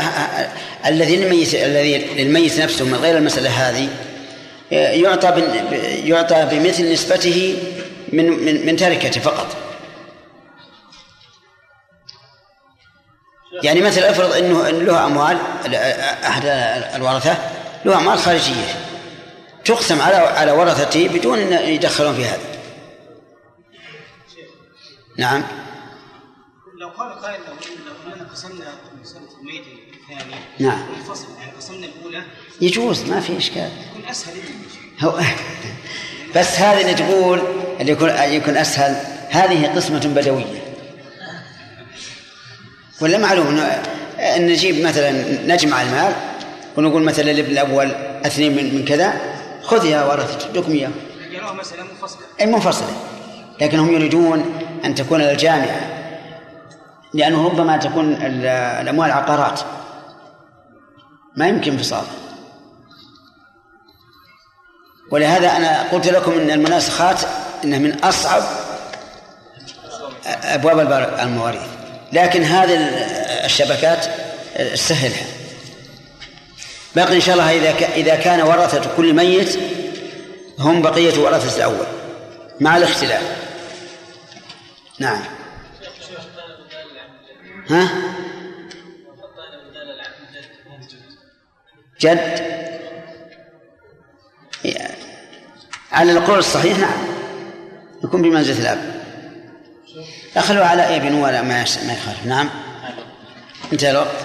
الذي للميت الذي للميت نفسه من غير المسألة هذه يعطى يعطى بمثل نسبته من من من تركته فقط. يعني مثلا افرض إنه له أموال أحد الورثة له أموال خارجية تقسم على على ورثته بدون أن يدخلون في هذا. نعم. لو قال قائل لو لو إننا قسمنا الميت الثاني نعم. منفصل يعني قسمنا الأولى. يجوز ما في إشكال. يكون أسهل. هو بس هذه اللي تقول اللي يكون يكون أسهل هذه قسمة بدوية. ولا معلوم انه إن نجيب مثلا نجمع المال ونقول مثلا الابن الأول اثنين من, من كذا خذ يا ورثة لكم إياه. يراه مسألة منفصلة اي منفصلة لكنهم يريدون أن تكون الجامعة لأنه ربما تكون ال- الأموال عقارات. ما يمكن انفصالها ولهذا أنا قلت لكم إن المناسخات إنها من أصعب أبواب البر- المواريث. لكن هذه الشبكات سهلها باقي إن شاء الله إذا ك- إذا كان ورثة كل ميت هم بقية ورثة الأول مع الاختلاف. نعم. ها؟ جد؟ على القول الصحيح نعم. يكون بمنزلة الأب. أخلوا على ابن ولا ما ما يخالف. نعم. انتهى الوقت.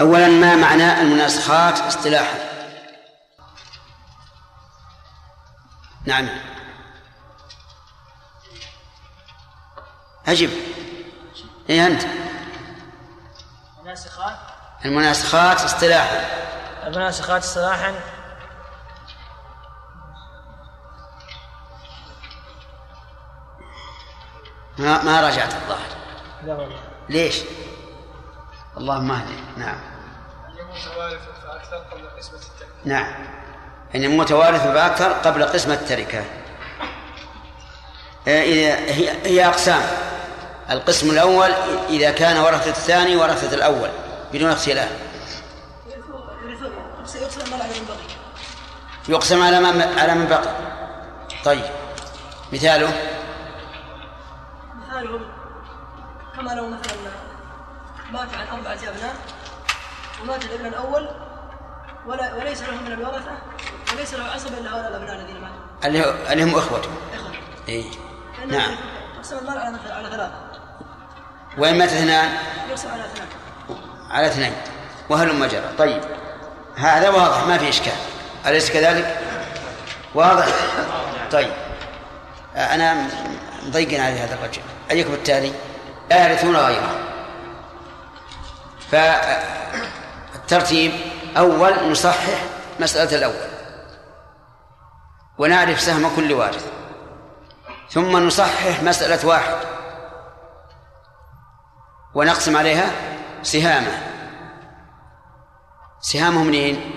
أولا ما معنى المناسخات اصطلاحا؟ نعم. أجب إيه أنت؟ الناسخات المناسخات اصطلاحا. المناسخات اصطلاحا؟ ما ما راجعت الظاهر. لا والله. ليش؟ اللهم اهدي. نعم. متوارث فأكثر قبل قسمة التركة نعم. أن متوارث بأكثر قبل قسمة التركة. آه، إذا هي هي أقسام. القسم الأول إذا كان ورثة الثاني ورثة الأول بدون اختلاف. يقسم على من بقي يقسم على من بقي. طيب مثاله؟ مثاله كما لو مثلا مات عن أربعة أبناء ومات الابن الأول ولا وليس له من الورثة وليس له عصب إلا هؤلاء الأبناء الذين ماتوا. اللي هم إخوته. إخوة. اي فإنه نعم. يقسم المال على على ثلاثة. وين مات اثنان يقسم على اثنان. على اثنين. وهلم جرى؟ طيب. هذا واضح ما في إشكال. أليس كذلك؟ واضح. طيب. أنا مضيق على هذا الرجل. أيكم التالي؟ لا يرثون غيره. فالترتيب أول نصحح مسألة الأول. ونعرف سهم كل وارث. ثم نصحح مسألة واحد. ونقسم عليها سهامة. سهامه منين؟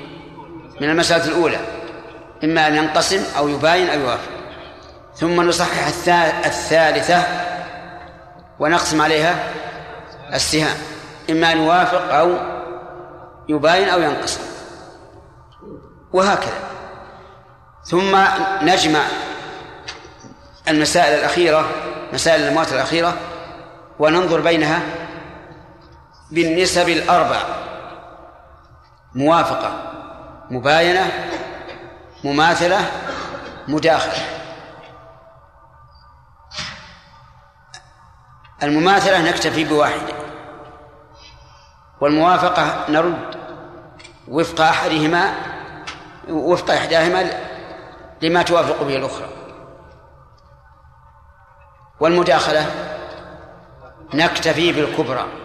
من المسألة الأولى إما أن ينقسم أو يباين أو يوافق. ثم نصحح الثا- الثالثة ونقسم عليها السهام. إما أن يوافق أو يباين أو ينقسم. وهكذا. ثم نجمع المسائل الأخيرة مسائل الأموات الأخيرة وننظر بينها بالنسب الأربع. موافقة مباينة مماثلة مداخلة. المماثلة نكتفي بواحدة والموافقة نرد وفق أحدهما وفق إحداهما لما توافق به الأخرى. والمداخلة نكتفي بالكبرى.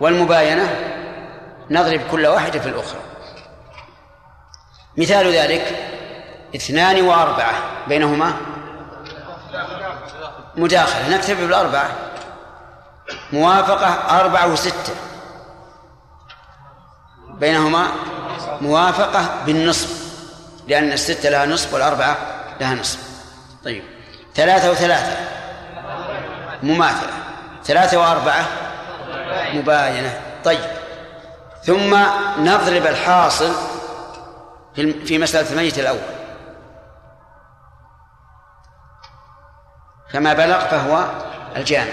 والمباينة نضرب كل واحدة في الأخرى. مثال ذلك اثنان وأربعة بينهما مداخلة. نكتفي بالأربعة. موافقة أربعة وستة. بينهما موافقة بالنصف لأن الستة لها نصف والأربعة لها نصف. طيب. ثلاثة وثلاثة. مماثلة. ثلاثة وأربعة مباينة. طيب. ثم نضرب الحاصل في مسألة الميت الأول. فما بلغ فهو الجامع.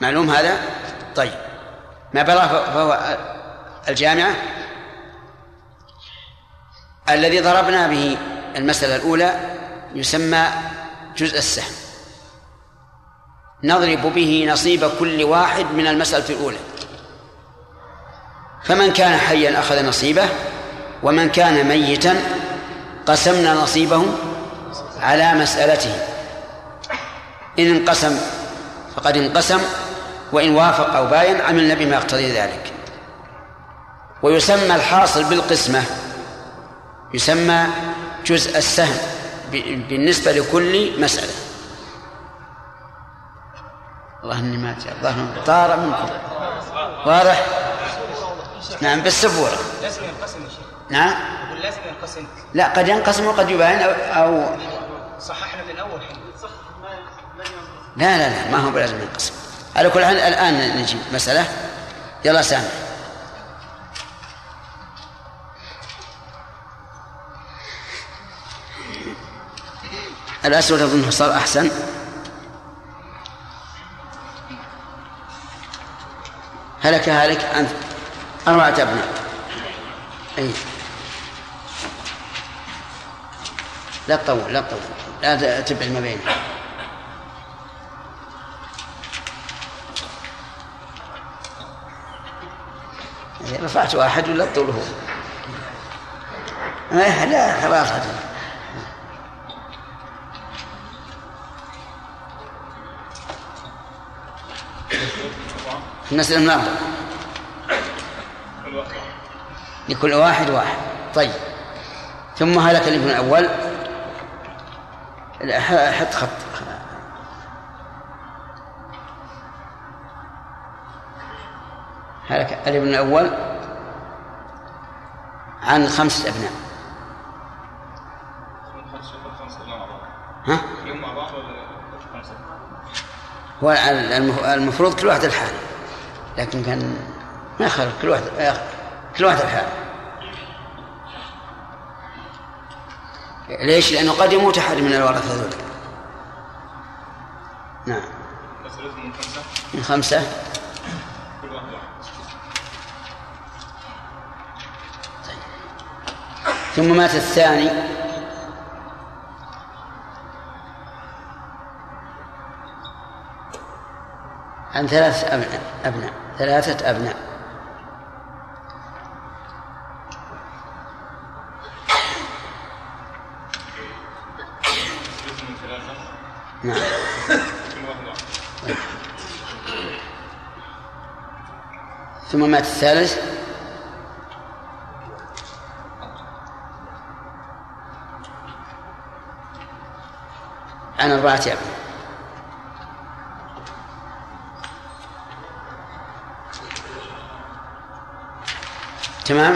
معلوم هذا؟ طيب. ما بلغ فهو الجامعة الذي ضربنا به المسألة الأولى يسمى جزء السهم. نضرب به نصيب كل واحد من المسألة الأولى. فمن كان حيا أخذ نصيبه ومن كان ميتا قسمنا نصيبه على مسألته. إن انقسم فقد انقسم وإن وافق أو باين عملنا بما يقتضي ذلك. ويسمى الحاصل بالقسمة يسمى جزء السهم بالنسبة لكل مسألة. الله إني ما الظاهر طار منكم. واضح؟ نعم بالسبورة. لازم ينقسم نعم؟ لازم ينقسم لا قد ينقسم وقد يباين أو, أو صححنا من الأول لا لا لا ما هو بلازم ينقسم. على كل حال الآن نجي مسألة. يلا سامع الأسود أظنه صار أحسن. هلك هالك عن أربعة أبناء. أي. لا تطول لا تطول. لا تبعد ما بينهم رفعت واحد ولا تطول هو لا لا خلاص. من أربعة لكل واحد واحد. طيب. ثم هلك الابن الأول. حط خط. هلك الابن الأول. عن خمسة أبناء. ها؟ هو المفروض كل واحد الحال لكن كان ما يخالف كل واحد كل واحد الحال. ليش؟ لأنه قد يموت أحد من الورثة هذول. نعم. من خمسة؟ واحد ثم مات الثاني. عن ثلاث أبناء أبناء ثلاثة أبناء. ثلاثة نعم. ثم مات الثالث. عن أربعة أبناء تمام؟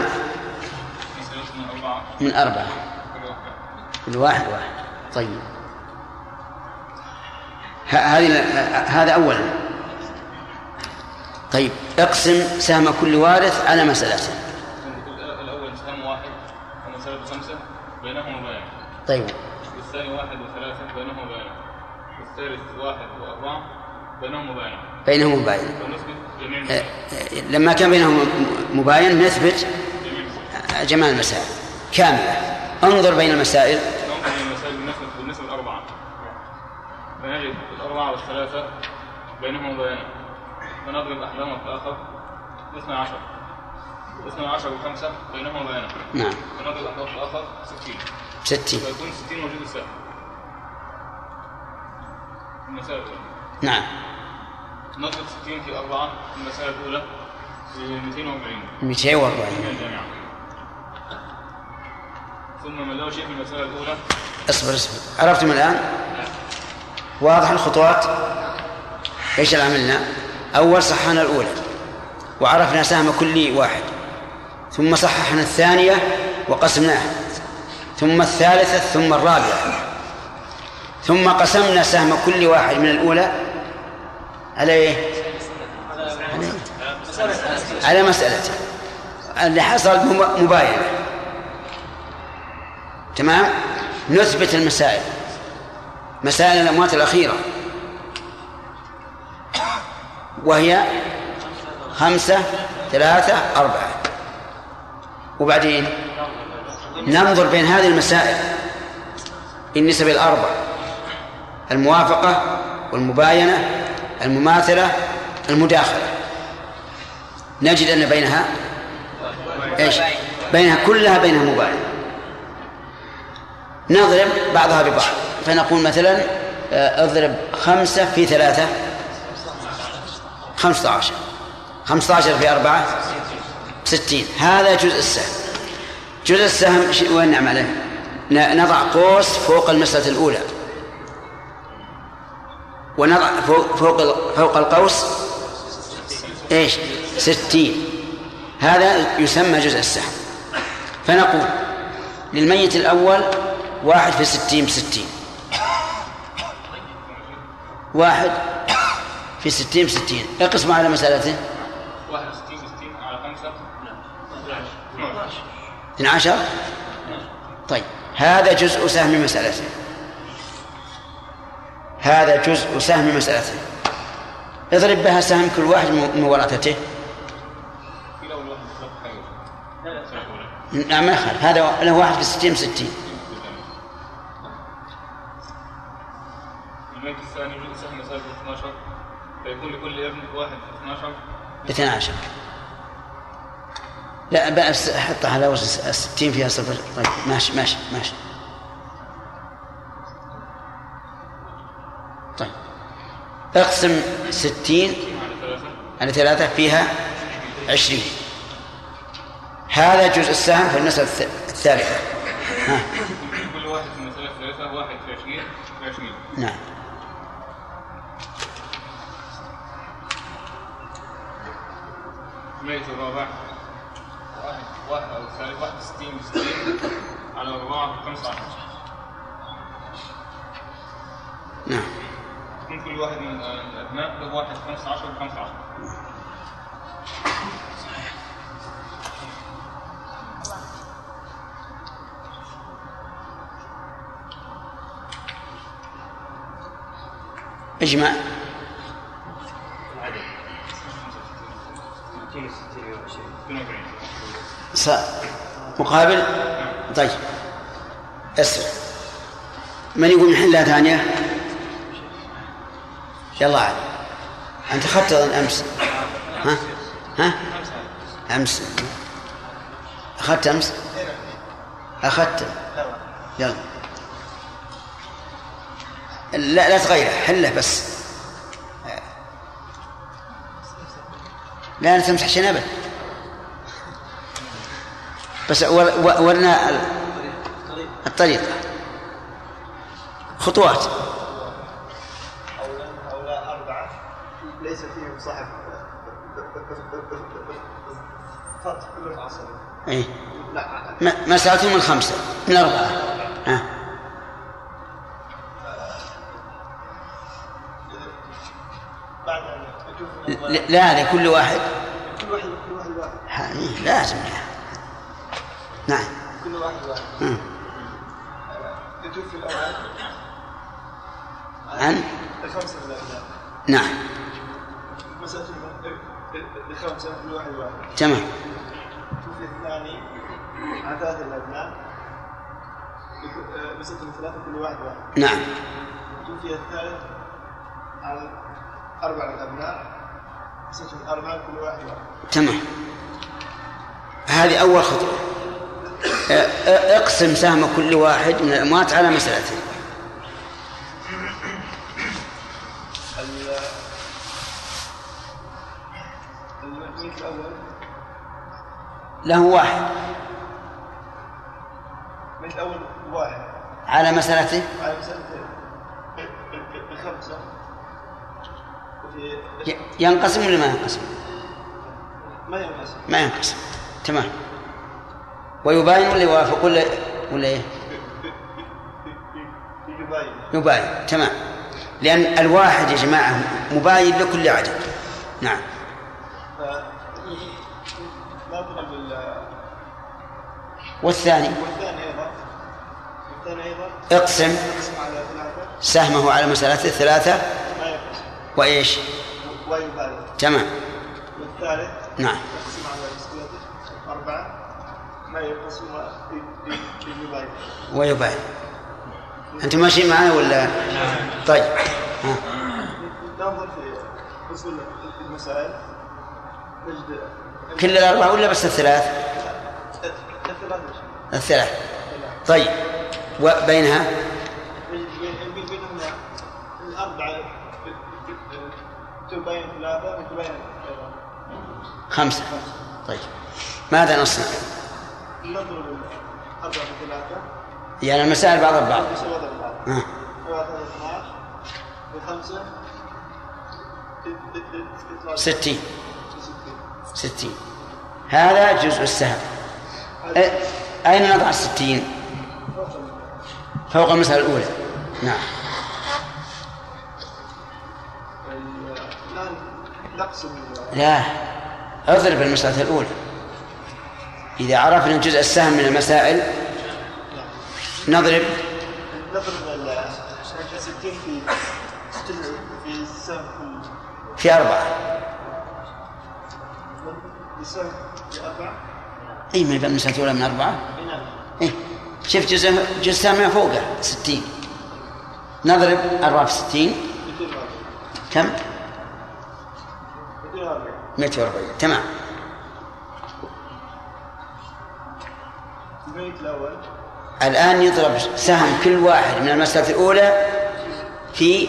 من أربعة. من كل واحد واحد. طيب. هذه هذا أولا. طيب. اقسم سهم كل وارث على مسألته الأول سهم واحد ومسألة خمسة بينهما بيان طيب. والثاني واحد وثلاثة بينهما بيان والثالث واحد وأربعة بينهما بيان بينهم مباين آه، لما كان بينهم مباين نثبت جميع المسائل كاملة. انظر بين المسائل. ننظر إلى المسائل بالنسبة للأربعة. فنجد الأربعة والثلاثة بينهما بيان فنضرب أحدهما الآخر. اثنى عشر. اثنى عشر وخمسة بينهما بيان نعم. فنضرب أحدهما الآخر. ستين. ستين. فيكون ستين موجود السهم نعم. نضرب 60 في أربعة في المسألة الأولى في 240 240 من الجامعة ثم ما له شيء في المسألة الأولى؟ اصبر اصبر. عرفتم الآن؟ واضح الخطوات؟ إيش اللي عملنا؟ أول صححنا الأولى وعرفنا سهم كل واحد. ثم صححنا الثانية وقسمناها. ثم الثالثة ثم الرابعة. ثم قسمنا سهم كل واحد من الأولى على إيه؟ على, إيه؟ على مسألته اللي حصل مب- مباينة. تمام؟ نثبت المسائل. مسائل الأموات الأخيرة. وهي خمسة ثلاثة أربعة. وبعدين ننظر بين هذه المسائل. النسب الأربع الموافقة والمباينة المماثلة المداخلة. نجد أن بينها إيش؟ بينها كلها بينها مباينة نضرب بعضها ببعض. فنقول مثلا آه، اضرب خمسة في ثلاثة خمسة عشر. خمسة عشر في أربعة ستين. هذا جزء السهم. جزء السهم وين نعمل؟ عليه ن- نضع قوس فوق المسألة الأولى. ونضع فوق فوق, فوق القوس. إيش؟ ستين. هذا يسمى جزء السهم. فنقول للميت الأول واحد في ستين بستين. واحد في ستين بستين. اقسم على مسألته. 61 60 على 5 12 اثنى عشر؟ طيب. هذا جزء سهم مسألته. هذا جزء سهم مسألته. اضرب بها سهم كل واحد من ورثته نعم ما يخالف. هذا له واحد في ستين. بستين الميت الثاني سهم مسألة 12 فيكون لكل ابن واحد في 12 اثنى عشر لا بأس حطها على وزن الستين فيها صفر. طيب ماشي ماشي ماشي. أقسم ستين على ثلاثة على ثلاثة فيها عشرين. هذا جزء السهم في الث- الثالثة. ها. كل واحد في المسألة الثالثة واحد في 20 في 20 نعم. الميت الرابع. واحد واحد أو الثالث واحد 60 60 على أربعة 15 نعم. يكون كل واحد من الأبناء له واحد 15 و15 اجمع مقابل؟ نعم. طيب. اسرع من يقول نحلها ثانية؟ يلا عاد. أنت أخذت أظن أمس. ها؟ ها؟ أمس. أخذت أمس؟ أخذت. يلا. لا لا تغيره حله بس. لا لا تمسح أبد بس ورنا الطريقة. خطوات. فتح كل عصر إيه. مسألتهم الخمسة من أربعة. ها. لا لا لكل واحد. كل واحد كل واحد واحد. إيه، لازم. لا. نعم. كل واحد واحد. يشوف في الأول عن؟ الخمسة من الأبناء نعم. مسألة الخمسة كل واحد واحد. تمام. عن ثلاثة الأبناء. مسألة ثلاثة كل واحد واحد. نعم. توفي الثالث عن أربعة الأبناء. مسألة أربعة كل واحد واحد. تمام. هذه أول خطوة. اقسم سهم كل واحد من الأموات على الأول. له واحد. الأول واحد. على مسألته على مسألة الخمسة وفي ي- ينقسم ولا ما ينقسم؟ ما ينقسم. ما ينقسم. تمام. ويباين ولا يوافق ولا ولا إيه؟ يباين. يباين. تمام. لأن الواحد يا جماعة مباين لكل عدد. نعم. والثاني اقسم يقسم سهمه على مسألته ثلاثة ما ينقسم وإيش تمام. والثالث نعم. يقسم على مسألته أربعة ما أنتم ماشيين معي ولا؟ طيب. ها. ننظر في أصول المسائل. نجد كل الأربعة ولا بس الثلاث؟ الثلاثة الثلاث. طيب وبينها؟ الأربعة تبين ثلاثة وتبين خمسة. طيب ماذا نصنع؟ نضرب يعني المسائل بعض البعض بعض ها. ثلاثة 12 وخمسة يطلع ستين. ستين. هذا جزء السهم. أين نضع الستين؟ فوق المسألة الأولى. نعم. لا. اضرب المسألة الأولى. إذا عرفنا جزء السهم من المسائل نضرب. نضرب ال 60 في في في أربعة في أربعة. أي ما يبقى المسألة الأولى من أربعة. نعم إيه شوف جزء جزء السهم فوقه ستين. نضرب أربعة في ستين. 240 كم؟ 240 140 تمام. الآن يضرب سهم كل واحد من المسألة الأولى في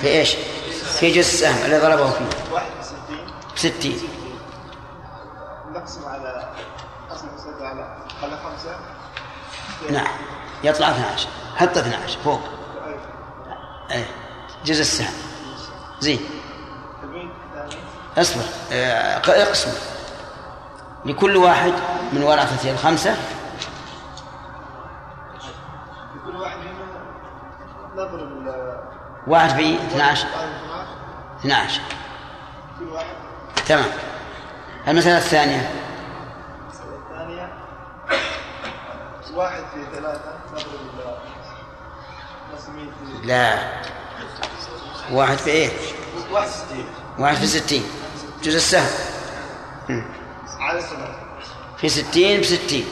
في إيش؟ في جزء السهم اللي ضربه فيه. 61 ستين. نقسم على أصل المسألة على على خمسة. نعم. يطلع 12 حط 12 فوق. إيه. جزء السهم. زين. اصبر. آه، اقسم. لكل واحد من ورثته الخمسة لكل واحد منهم نضرب ال واحد في 12 12 12 كل واحد. تمام. المسألة الثانية. المسألة الثانية. واحد في ثلاثة في لا. واحد في إيه؟ واحد ستين. واحد في ستين. جزء السهم. على ثلاثة في ستين بستين.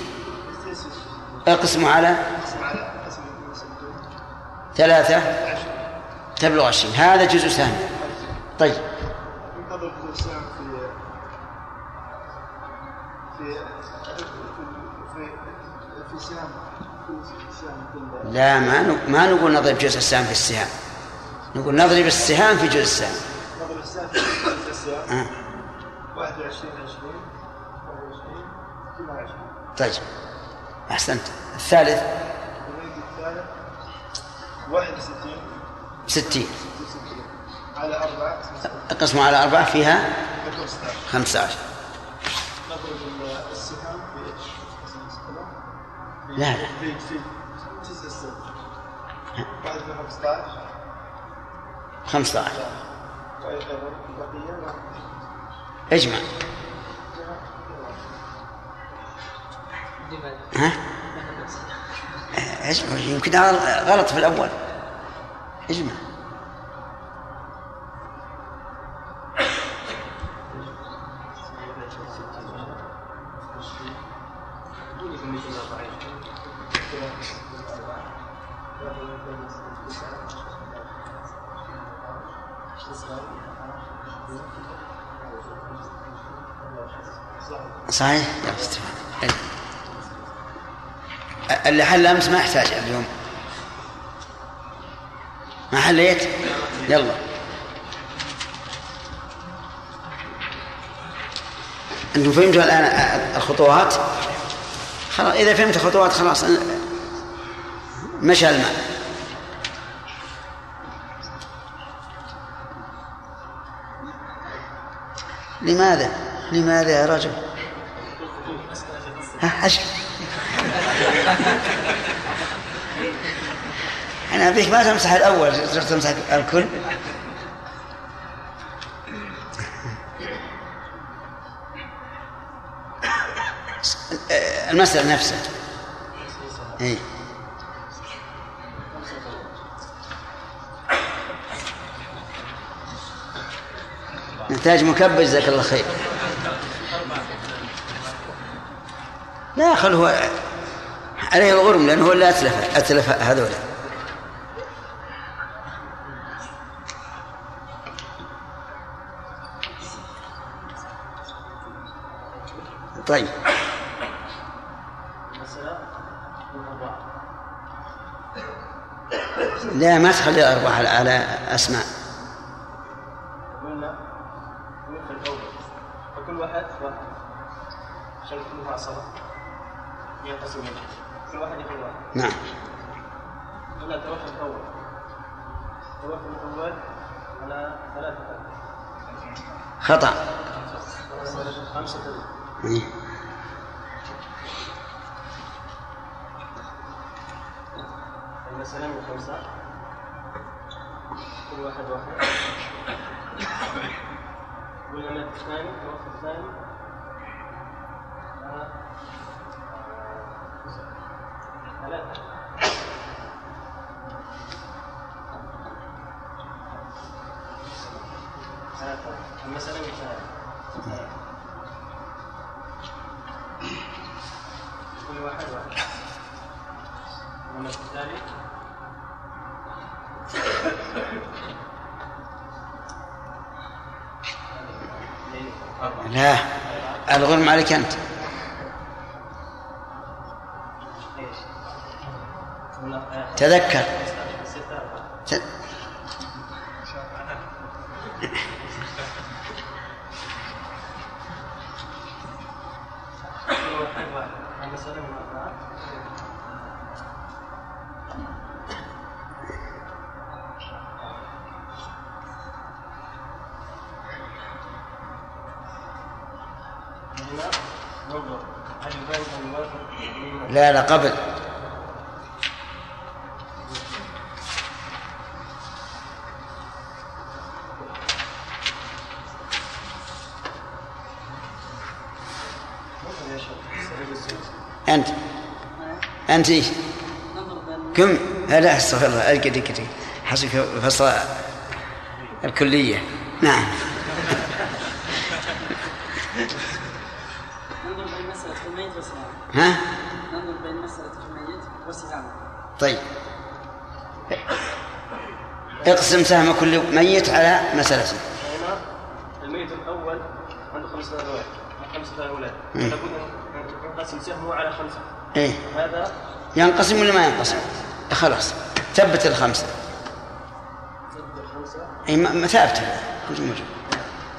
اقسموا على ثلاثة. تبلغ عشرين. هذا جزء سهم طيب ينتظر في السهم في في في في سهم في سهم كل لا ما ما نقول نضرب جزء السهم في السهام نقول نضرب السهام في جزء السهم. نضرب السهم في السهم. آه. 21 20 21 22 طيب. أحسنت. الثالث؟ الثالث؟ 61 ستين. 66 على أربعة؟ اقسموا على أربعة فيها 15 خمسة عشر. نضرب السهم في إيش؟ لا لا. واحد في 15 خمسة عشر. وأيضا البقية اجمع. ها؟ اجمع يمكن غلط في الأول. اجمع. صحيح؟ حلو. اللي حل أمس ما يحتاج اليوم. ما حليت؟ يلا. أنتم فهمتوا الآن الخطوات؟ خلاص إذا فهمت الخطوات خلاص. مشى الماء. لماذا؟ لماذا يا رجل؟ ها أش... أنا أبيك ما تمسح الأول تمسح الكل. المسألة نفسها. إيه؟ نحتاج مكبر جزاك الله خير. لا خل هو عليه الغرم لأنه هو اللي أتلف أتلف هذول. طيب. لا ما تخلي الأربعة على- على أسماء قلنا مثل الأول فكل واحد واحد عشان كلها عصبة ينقسم منه كل واحد يكون واحد نعم قلنا التوفي الأول التوفي الأول على ثلاثة خطأ خمسة إيه. المسألة من خمسة كل واحد واحد قلنا مات الثاني التوفي الثاني على ثلاثة ثلاثة المسألة من ثلاثة كل واحد واحد والنصف الثالث لا الغرم عليك أنت. تذكر. لا لا قبل. أنت أنت. كم؟ لا استغفر الله. كذي حسب فصل الكلية. نعم ننظر بين مسألة الميت وسهامه ها ننظر بين مسألة الميت وسهامه طيب اقسم سهم كل ميت على مسألته. الميت الأول عنده خمسه أولاد. خمسه أولاد. مم. لابد ينقسم سهمه على خمسة. إيه. هذا ينقسم ولا ما ينقسم؟ خلاص. ثبت الخمسة. ضد خمسه اي ما ثابتة. موجود موجود.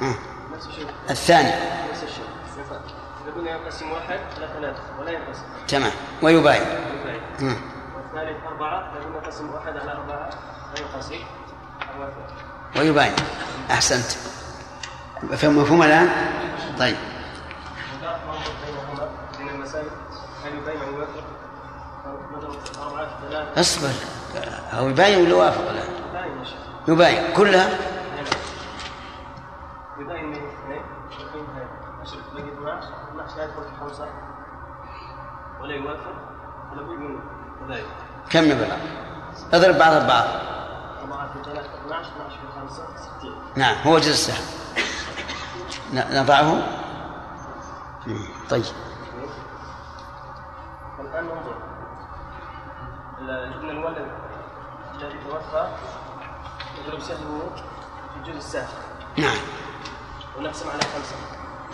آه. نفس الشيء. الثاني. نفس الشيء. لابد ان ينقسم واحد على ثلاثة. ولا ينقسم. تمام. ويباين. يباين. آه. والثالث أربعة. لابد ان ينقسم واحد على أربعة لا ينقسم أربعة. ويباين أحسنت. مفهوم الآن؟ طيب. اصبر. أو يباين ولا يا شيخ يباين كلها؟ يبين من اثنين يبين هذا عشر باقي 12 12 لا يدخل في خمسه ولا يوافق ولا بد من كذلك كم نبغى أضرب بعض بعض أربعة في ثلاثة 12 12 في خمسة 60 نعم هو جزء السهم. نضعه. طيب. والآن ننظر الابن الولد الذي توفى يضرب سهمه في جزء السهم. نعم. ونقسم على خمسة.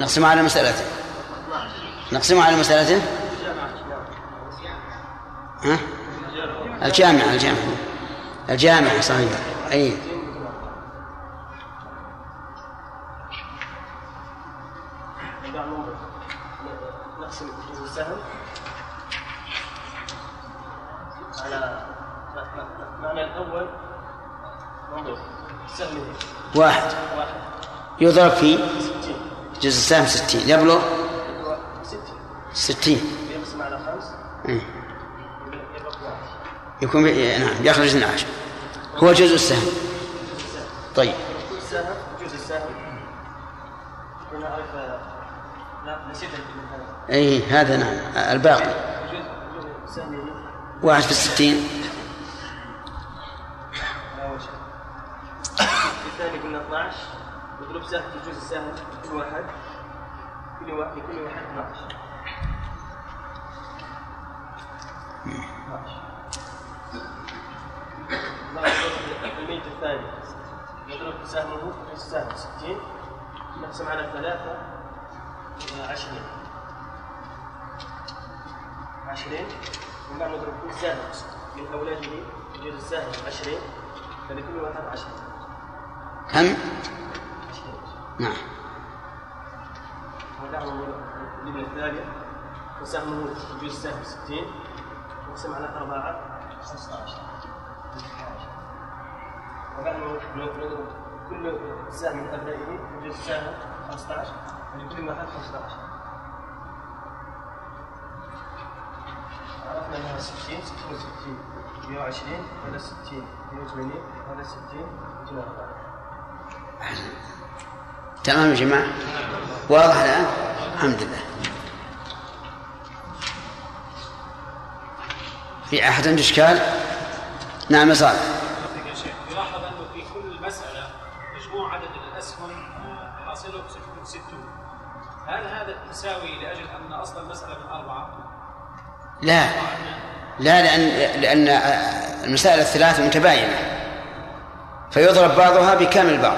نقسم على مسألته. 12 نقسم على مسألته؟ ها؟ الجامعة الجامعة. الجامعة صحيح. أي نرجع ننظر نقسم جزء السهم على الأول واحد. يضرب في 60 جزء السهم ستين. يبلغ 60 ستين. يقسم على خمس. مم. يبقى 12 يكون بي... نعم يخرج 12 هو جزء السهم. طيب. كل سهم جزء السهم. هنا لا نسيت هذا. أي هذا نعم الباقي. واحد في الستين أول شيء الثاني قلنا 12 نضرب سهم في جزء سهم كل واحد. كل واحد لكل واحد 12 12 الميت الثاني. نضرب سهمه في جزء سهم 60 نقسم على ثلاثة. آه، 20 20 وما نضرب كل سهم من أولاده في جزء سهم 20 فلكل واحد 10 كم؟ نعم. ونعم الابن الثالث وسهمه جزء سهم 60 نقسم على أربعة. 15 ونحن نضرب كل سهم من أبنائه جزء سهم 15 ولكل واحد 15 عرفنا أنها 60 66 120 هذا 60 180 هذا 60 240 تمام يا جماعة؟ واضح الآن؟ الحمد لله. في أحد عنده إشكال؟ نعم يا صالح يلاحظ أنه في كل مسألة مجموع عدد الأسهم آه، حاصله ستكون 60 هل هذا التساوي لأجل أن أصل المسألة من أربعة؟ لا. لا لأن لأن المسائل الثلاث متباينة. فيضرب بعضها بكامل بعض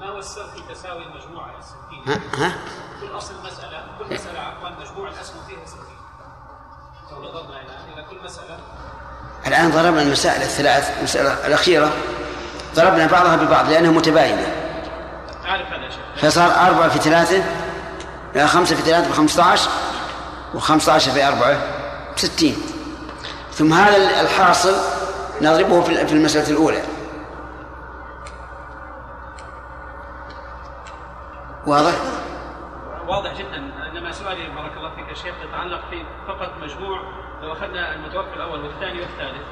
ما هو السر في تساوي المجموعه يا 60 ها؟ ها؟ كل أصل المسألة كل مسألة عفوا مجموع الاسهم فيها 60 لو نظرنا الان إلى كل مسألة. الآن ضربنا المسائل الثلاث المسألة الأخيرة. ضربنا بعضها ببعض لأنها متباينة. أعرف هذا فصار أربعة في ثلاثة لا خمسة في ثلاثة بخمسة عشر وخمسة عشر في أربعة بستين. ثم هذا الحاصل نضربه في في المسألة الأولى. واضح؟ واضح جدا. إنما سؤالي بارك الله فيك يا شيخ يتعلق في فقط مجموع لو أخذنا المتوفى الأول والثاني والثالث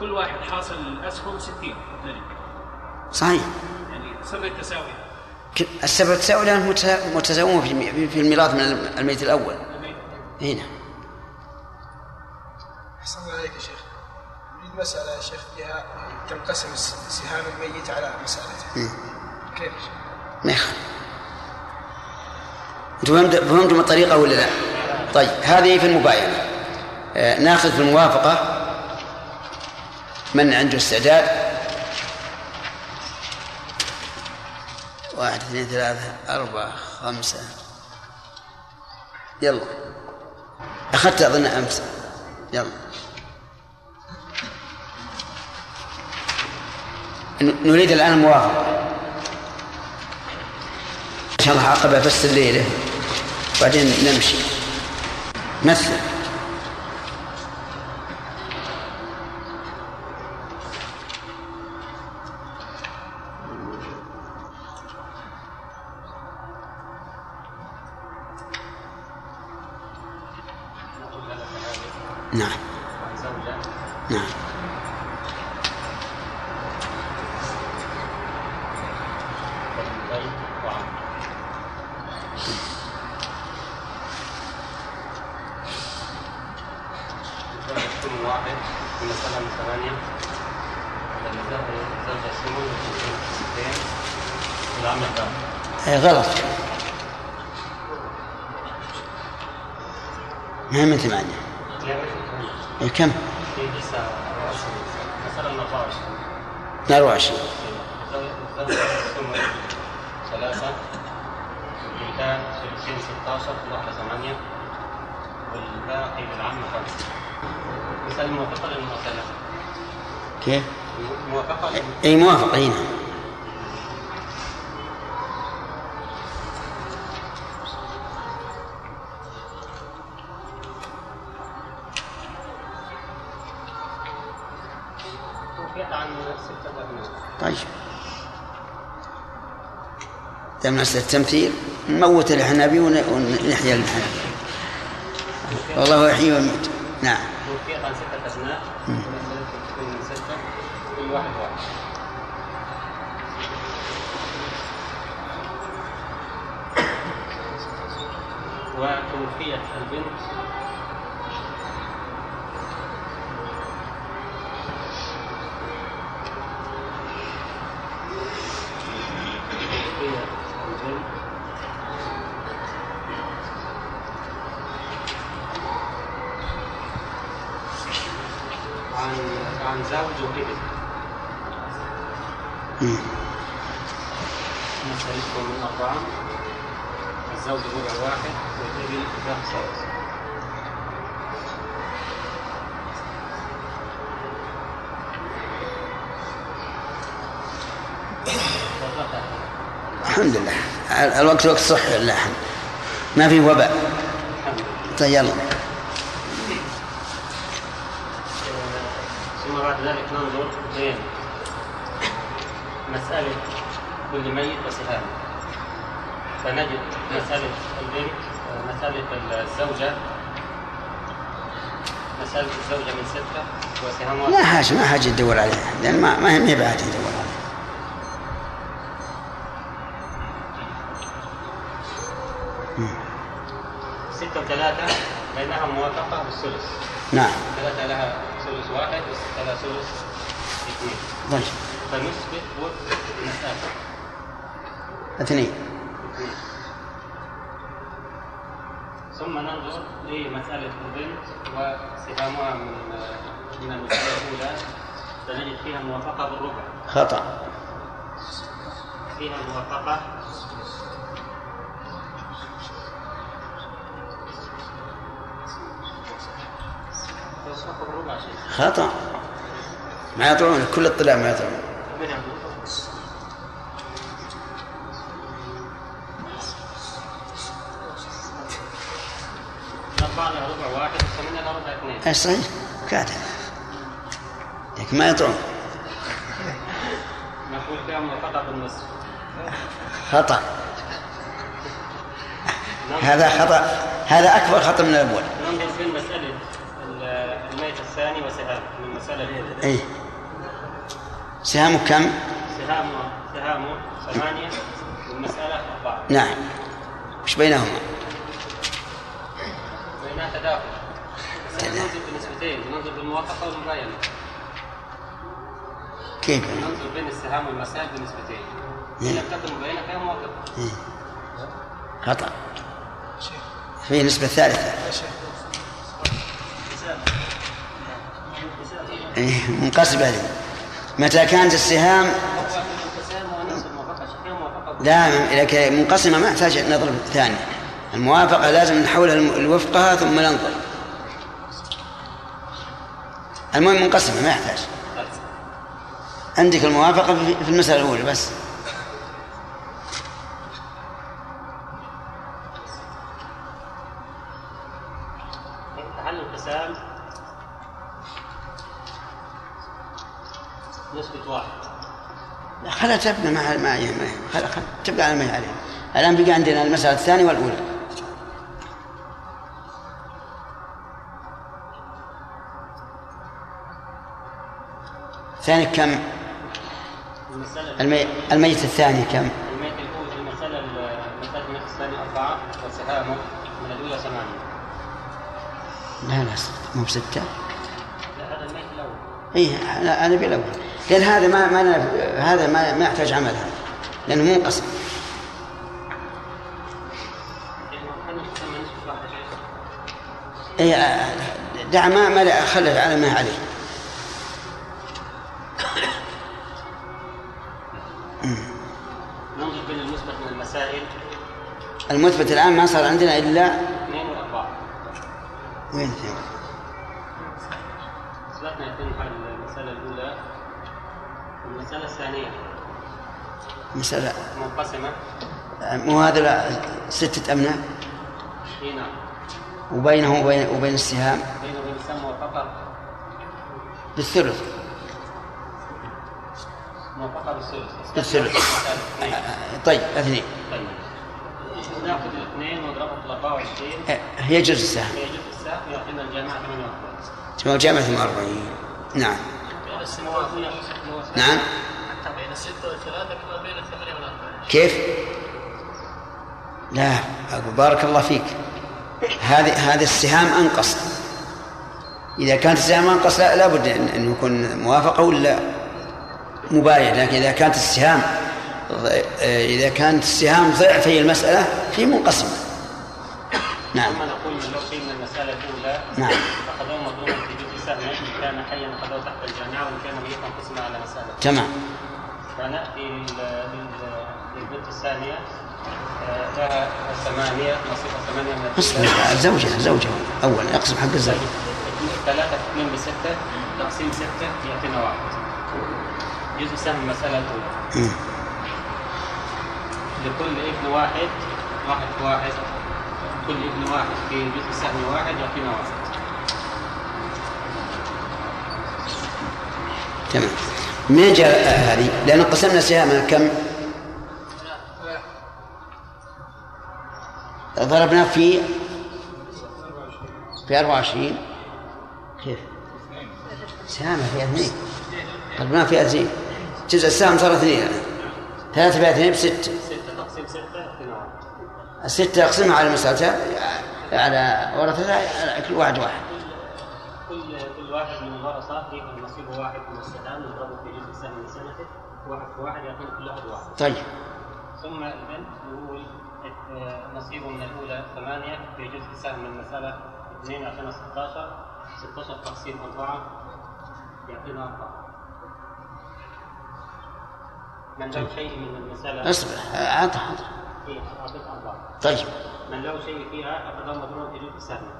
كل واحد حاصل الاسهم 60 نجد صحيح. يعني سر التساوي. السبب التساوي لأنه مت- متساوون في الم- في الميراث من الميت الأول. هنا أحسن الله عليك يا شيخ. نريد مسألة يا شيخ فيها تنقسم سهام الميت على مسألته إيه. كيف؟ ما يخالف. أنتم فهمت- فهمتم الطريقة ولا لا؟ طيب هذه في المباينة. آه، ناخذ في الموافقة من عنده استعداد. واحد اثنين ثلاثة أربعة خمسة. يلا. أخذت أظن أمس. يلا. نريد الآن الموافقة. إن شاء الله عقبة بس الليلة. بعدين نمشي. مثل. نعم يكون واحد من مثلا ثمانية زوجة سمون اثنين والعمل الثاني أي غلط ما هي من ثمانية أي كم؟ في تسعة مثلا 24 22 زوجة سمون ثلاثة والبنتان ثلثين 16 كل واحدة ثمانية والباقي للعم خمسة. مثال موافقة كيف؟ موافقة؟ أي موافق أي دام مسألة التمثيل نموت الحنابي ون- ونحيا الحنابي والله يحيي ويميت. نعم. عن عن زوج وابن مم. مسألتكم من أربعة الزوج ربع واحد والابن ثلاث سدس الحمد لله. ال- الوقت وقت صحي لله الحمد ما في وباء. طيب يلا ثم بعد ذلك ننظر بين مسألة كل ميت وسهام فنجد مسألة البنت مسألة الزوجة؟ مسألة الزوجة من ستة وسهامها لا حاجة ما حاجة تدور عليها لأن ما ما هي ما هي بعد تدور عليها. ستة وثلاثة بينها موافقة بالثلث. نعم. ثلاثة لها ثلث واحد وستة لها ثلث اثنين. طيب. فنثبت وفق المسألة اثنين ثم ننظر لمسألة البنت وسهامها من من المسألة الأولى فنجد فيها موافقة بالربع خطأ. فيها موافقة. موافقة بالربع شيء خطأ ما يطلعون كل الطلاب ما يطلعون إيش صحيح؟ كاتب. لكن ما يطلعون خطأ. هذا خطأ. هذا أكبر خطأ من الأول ننظر في مسألة ال- الميت الثاني وسهام. من المسألة الأولى أي سهام كم؟ سهام سهام ثمانية والمسألة أربعة. نعم. وش بينهما؟ بينها تداخل. ننظر بالنسبتين ننظر بالموافقة والمباينة كيف؟ ننظر بين السهام والمسائل بنسبتين. إن لم تكن مبينة فهي موافقة. إيه. خطأ. في نسبة ثالثة. إيه، منقسمة هذه. متى كانت السهام؟ لا إذا كان منقسمة ما يحتاج نضرب ثاني. الموافقة لازم نحولها لوفقها ثم ننظر. المهم منقسمة ما يحتاج. عندك الموافقة في المسألة الأولى بس. حل القسام نسبة واحد. لا خلا تبقى ما ما خلا خلا تبقى على ما هي عليه. الآن بقى عندنا المسألة الثانية والأولى. الثاني كم؟ المي... الميت الثاني كم؟ الميت الأول المسألة المسألة الميت الثاني أربعة وسهامه من الأولى ثمانية. لا لا مو بستة. لا هذا الميت الأول. اي أنا أنا بالاول لأن هذا ما ما أنا- هذا ما ما يحتاج عمل هذا. لأنه يا شيخ اي دع ما ما خله على ما عليه. المثبت الآن ما صار عندنا إلا اثنين وأربعة وين اثنين أثبتنا اثنين المسألة الأولى المسألة الثانية. مسألة منقسمة. مو هذا لا، ستة أبناء إي نعم. وبينه وبين وبين السهام. بينه وبين السهم موافقة بالثلث. موافقة بالثلث. بالثلث. طيب اثنين طيب ناخذ الاثنين ونضربها في 24 هي جزء السهم هي يعطينا الجامعة 48 جمع جامعة 48 نعم. نعم. حتى بين الستة والثلاثة كما بين الثمانية والأربعة كيف؟ لا أقول بارك الله فيك. هذه هذا السهام أنقص. إذا كانت السهام أنقص لا لابد أن يكون موافقة ولا مباين لكن إذا كانت السهام إذا كانت السهام ضعفي المسألة في منقسمة. نعم. ثم نقول من لو شيء من المسألة الأولى نعم. أخذوه مضروبا في جزء سهم إن كان حيا أخذوه تحت الجامعة وإن كان ميتا قسم على مسألة. تمام. فنأتي لل- لل- للبنت الثانية. آه، لها ثمانية نصيبها ثمانية من الأولى. زوجها زوجها. أولا اقسم حق الزوج. ثلاثة في اثنين بستة تقسيم ستة يعطينا واحد. جزء سهم المسألة الأولى. مم. لكل ابن واحد واحد واحد. كل ابن واحد في جزء سهم واحد يعطينا واحد تمام منين جاء هذه؟ لأن قسمنا سهامها كم؟ ضربنا في في 24 كيف؟ سهامة فيها اثنين ضربناها فيها اثنين جزء السهم صار اثنين ثلاثة فيها اثنين بستة الستة أقسمها على مسألتها على ورثتها على كل واحد واحد. كل كل واحد من الورثة يأخذ نصيبه واحد من السهام نضربه في جزء سهم من سنته واحد في واحد كل واحد واحد. طيب. ثم البنت نقول آه، نصيبه من الأولى ثمانية في جزء سهم من المسألة اثنين يعطينا 16 16 تقسيم أربعة يعطينا أربعة. من له شيء من المسألة؟ اصبر عطى عطى طيب. من له شيء فيها مضروب في جزء سهم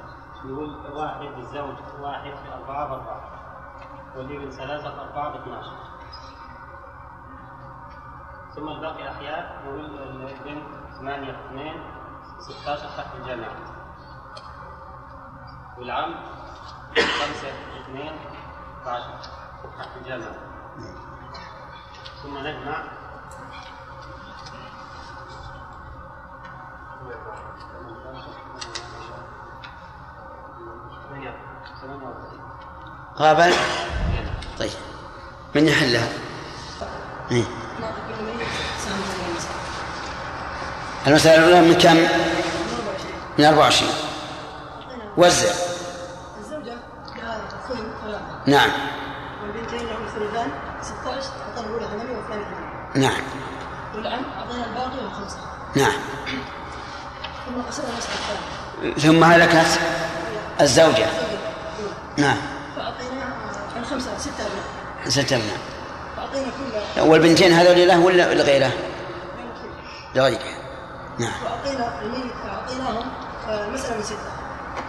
نقول واحد للزوج واحد في أربعة بأربعة والابن ثلاثة في أربعة باثناشر ثم الباقي أحياء نقول البنت ثمانية في اثنين 16 تحت الجامعة. والعم خمسة في اثنين 12 تحت الجامعة. ثم نجمع غابة؟ طيب. من يحلها؟ إيه. المسألة الأولى من كم؟ من 24 وزع. الزوجة نعم. والبنتين لهم ثلثان 16 نعم. والعم أعطينا الباقي والخمسة. نعم. ثم هلكت الزوجة. نعم. فأعطينا خمسة ستة أبناء ستة أبناء فأعطينا كل والبنتين هذول له ولا لغيره؟ لغيره. نعم. وأعطينا أعطيناهم المسألة من ستة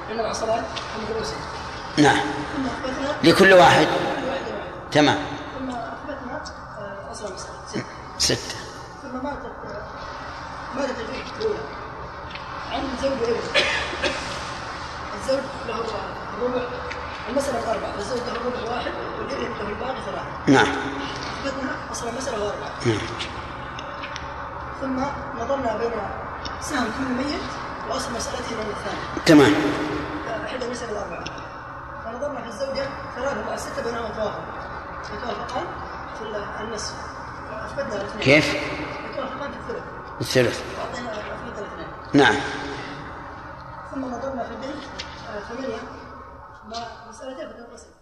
لأن العصبات هم دروسين نعم. لكل واحد. تمام. ثم أثبتنا أصل المسألة ستة ستة. ثم ماتت ماتت الزوج وابن الزوج له الربع المسألة الأربعة الزوج له الربع واحد والإبن له الباقي ثلاثة. نعم. أثبتنا أصل المسألة أربعة. نعم. ثم نظرنا بين سهم كل ميت وأصل مسألته من الثاني. تمام. إحدى المسألة الأربعة فنظرنا في الزوجة ثلاثة مع ستة بينهما توافق يتوافقان في النصف. أثبتنا الاثنين. كيف؟ يتوافقان في الثلث. الثلث. نعم. ثم نظرنا في البنت آه، مع مسألتين فتنقسم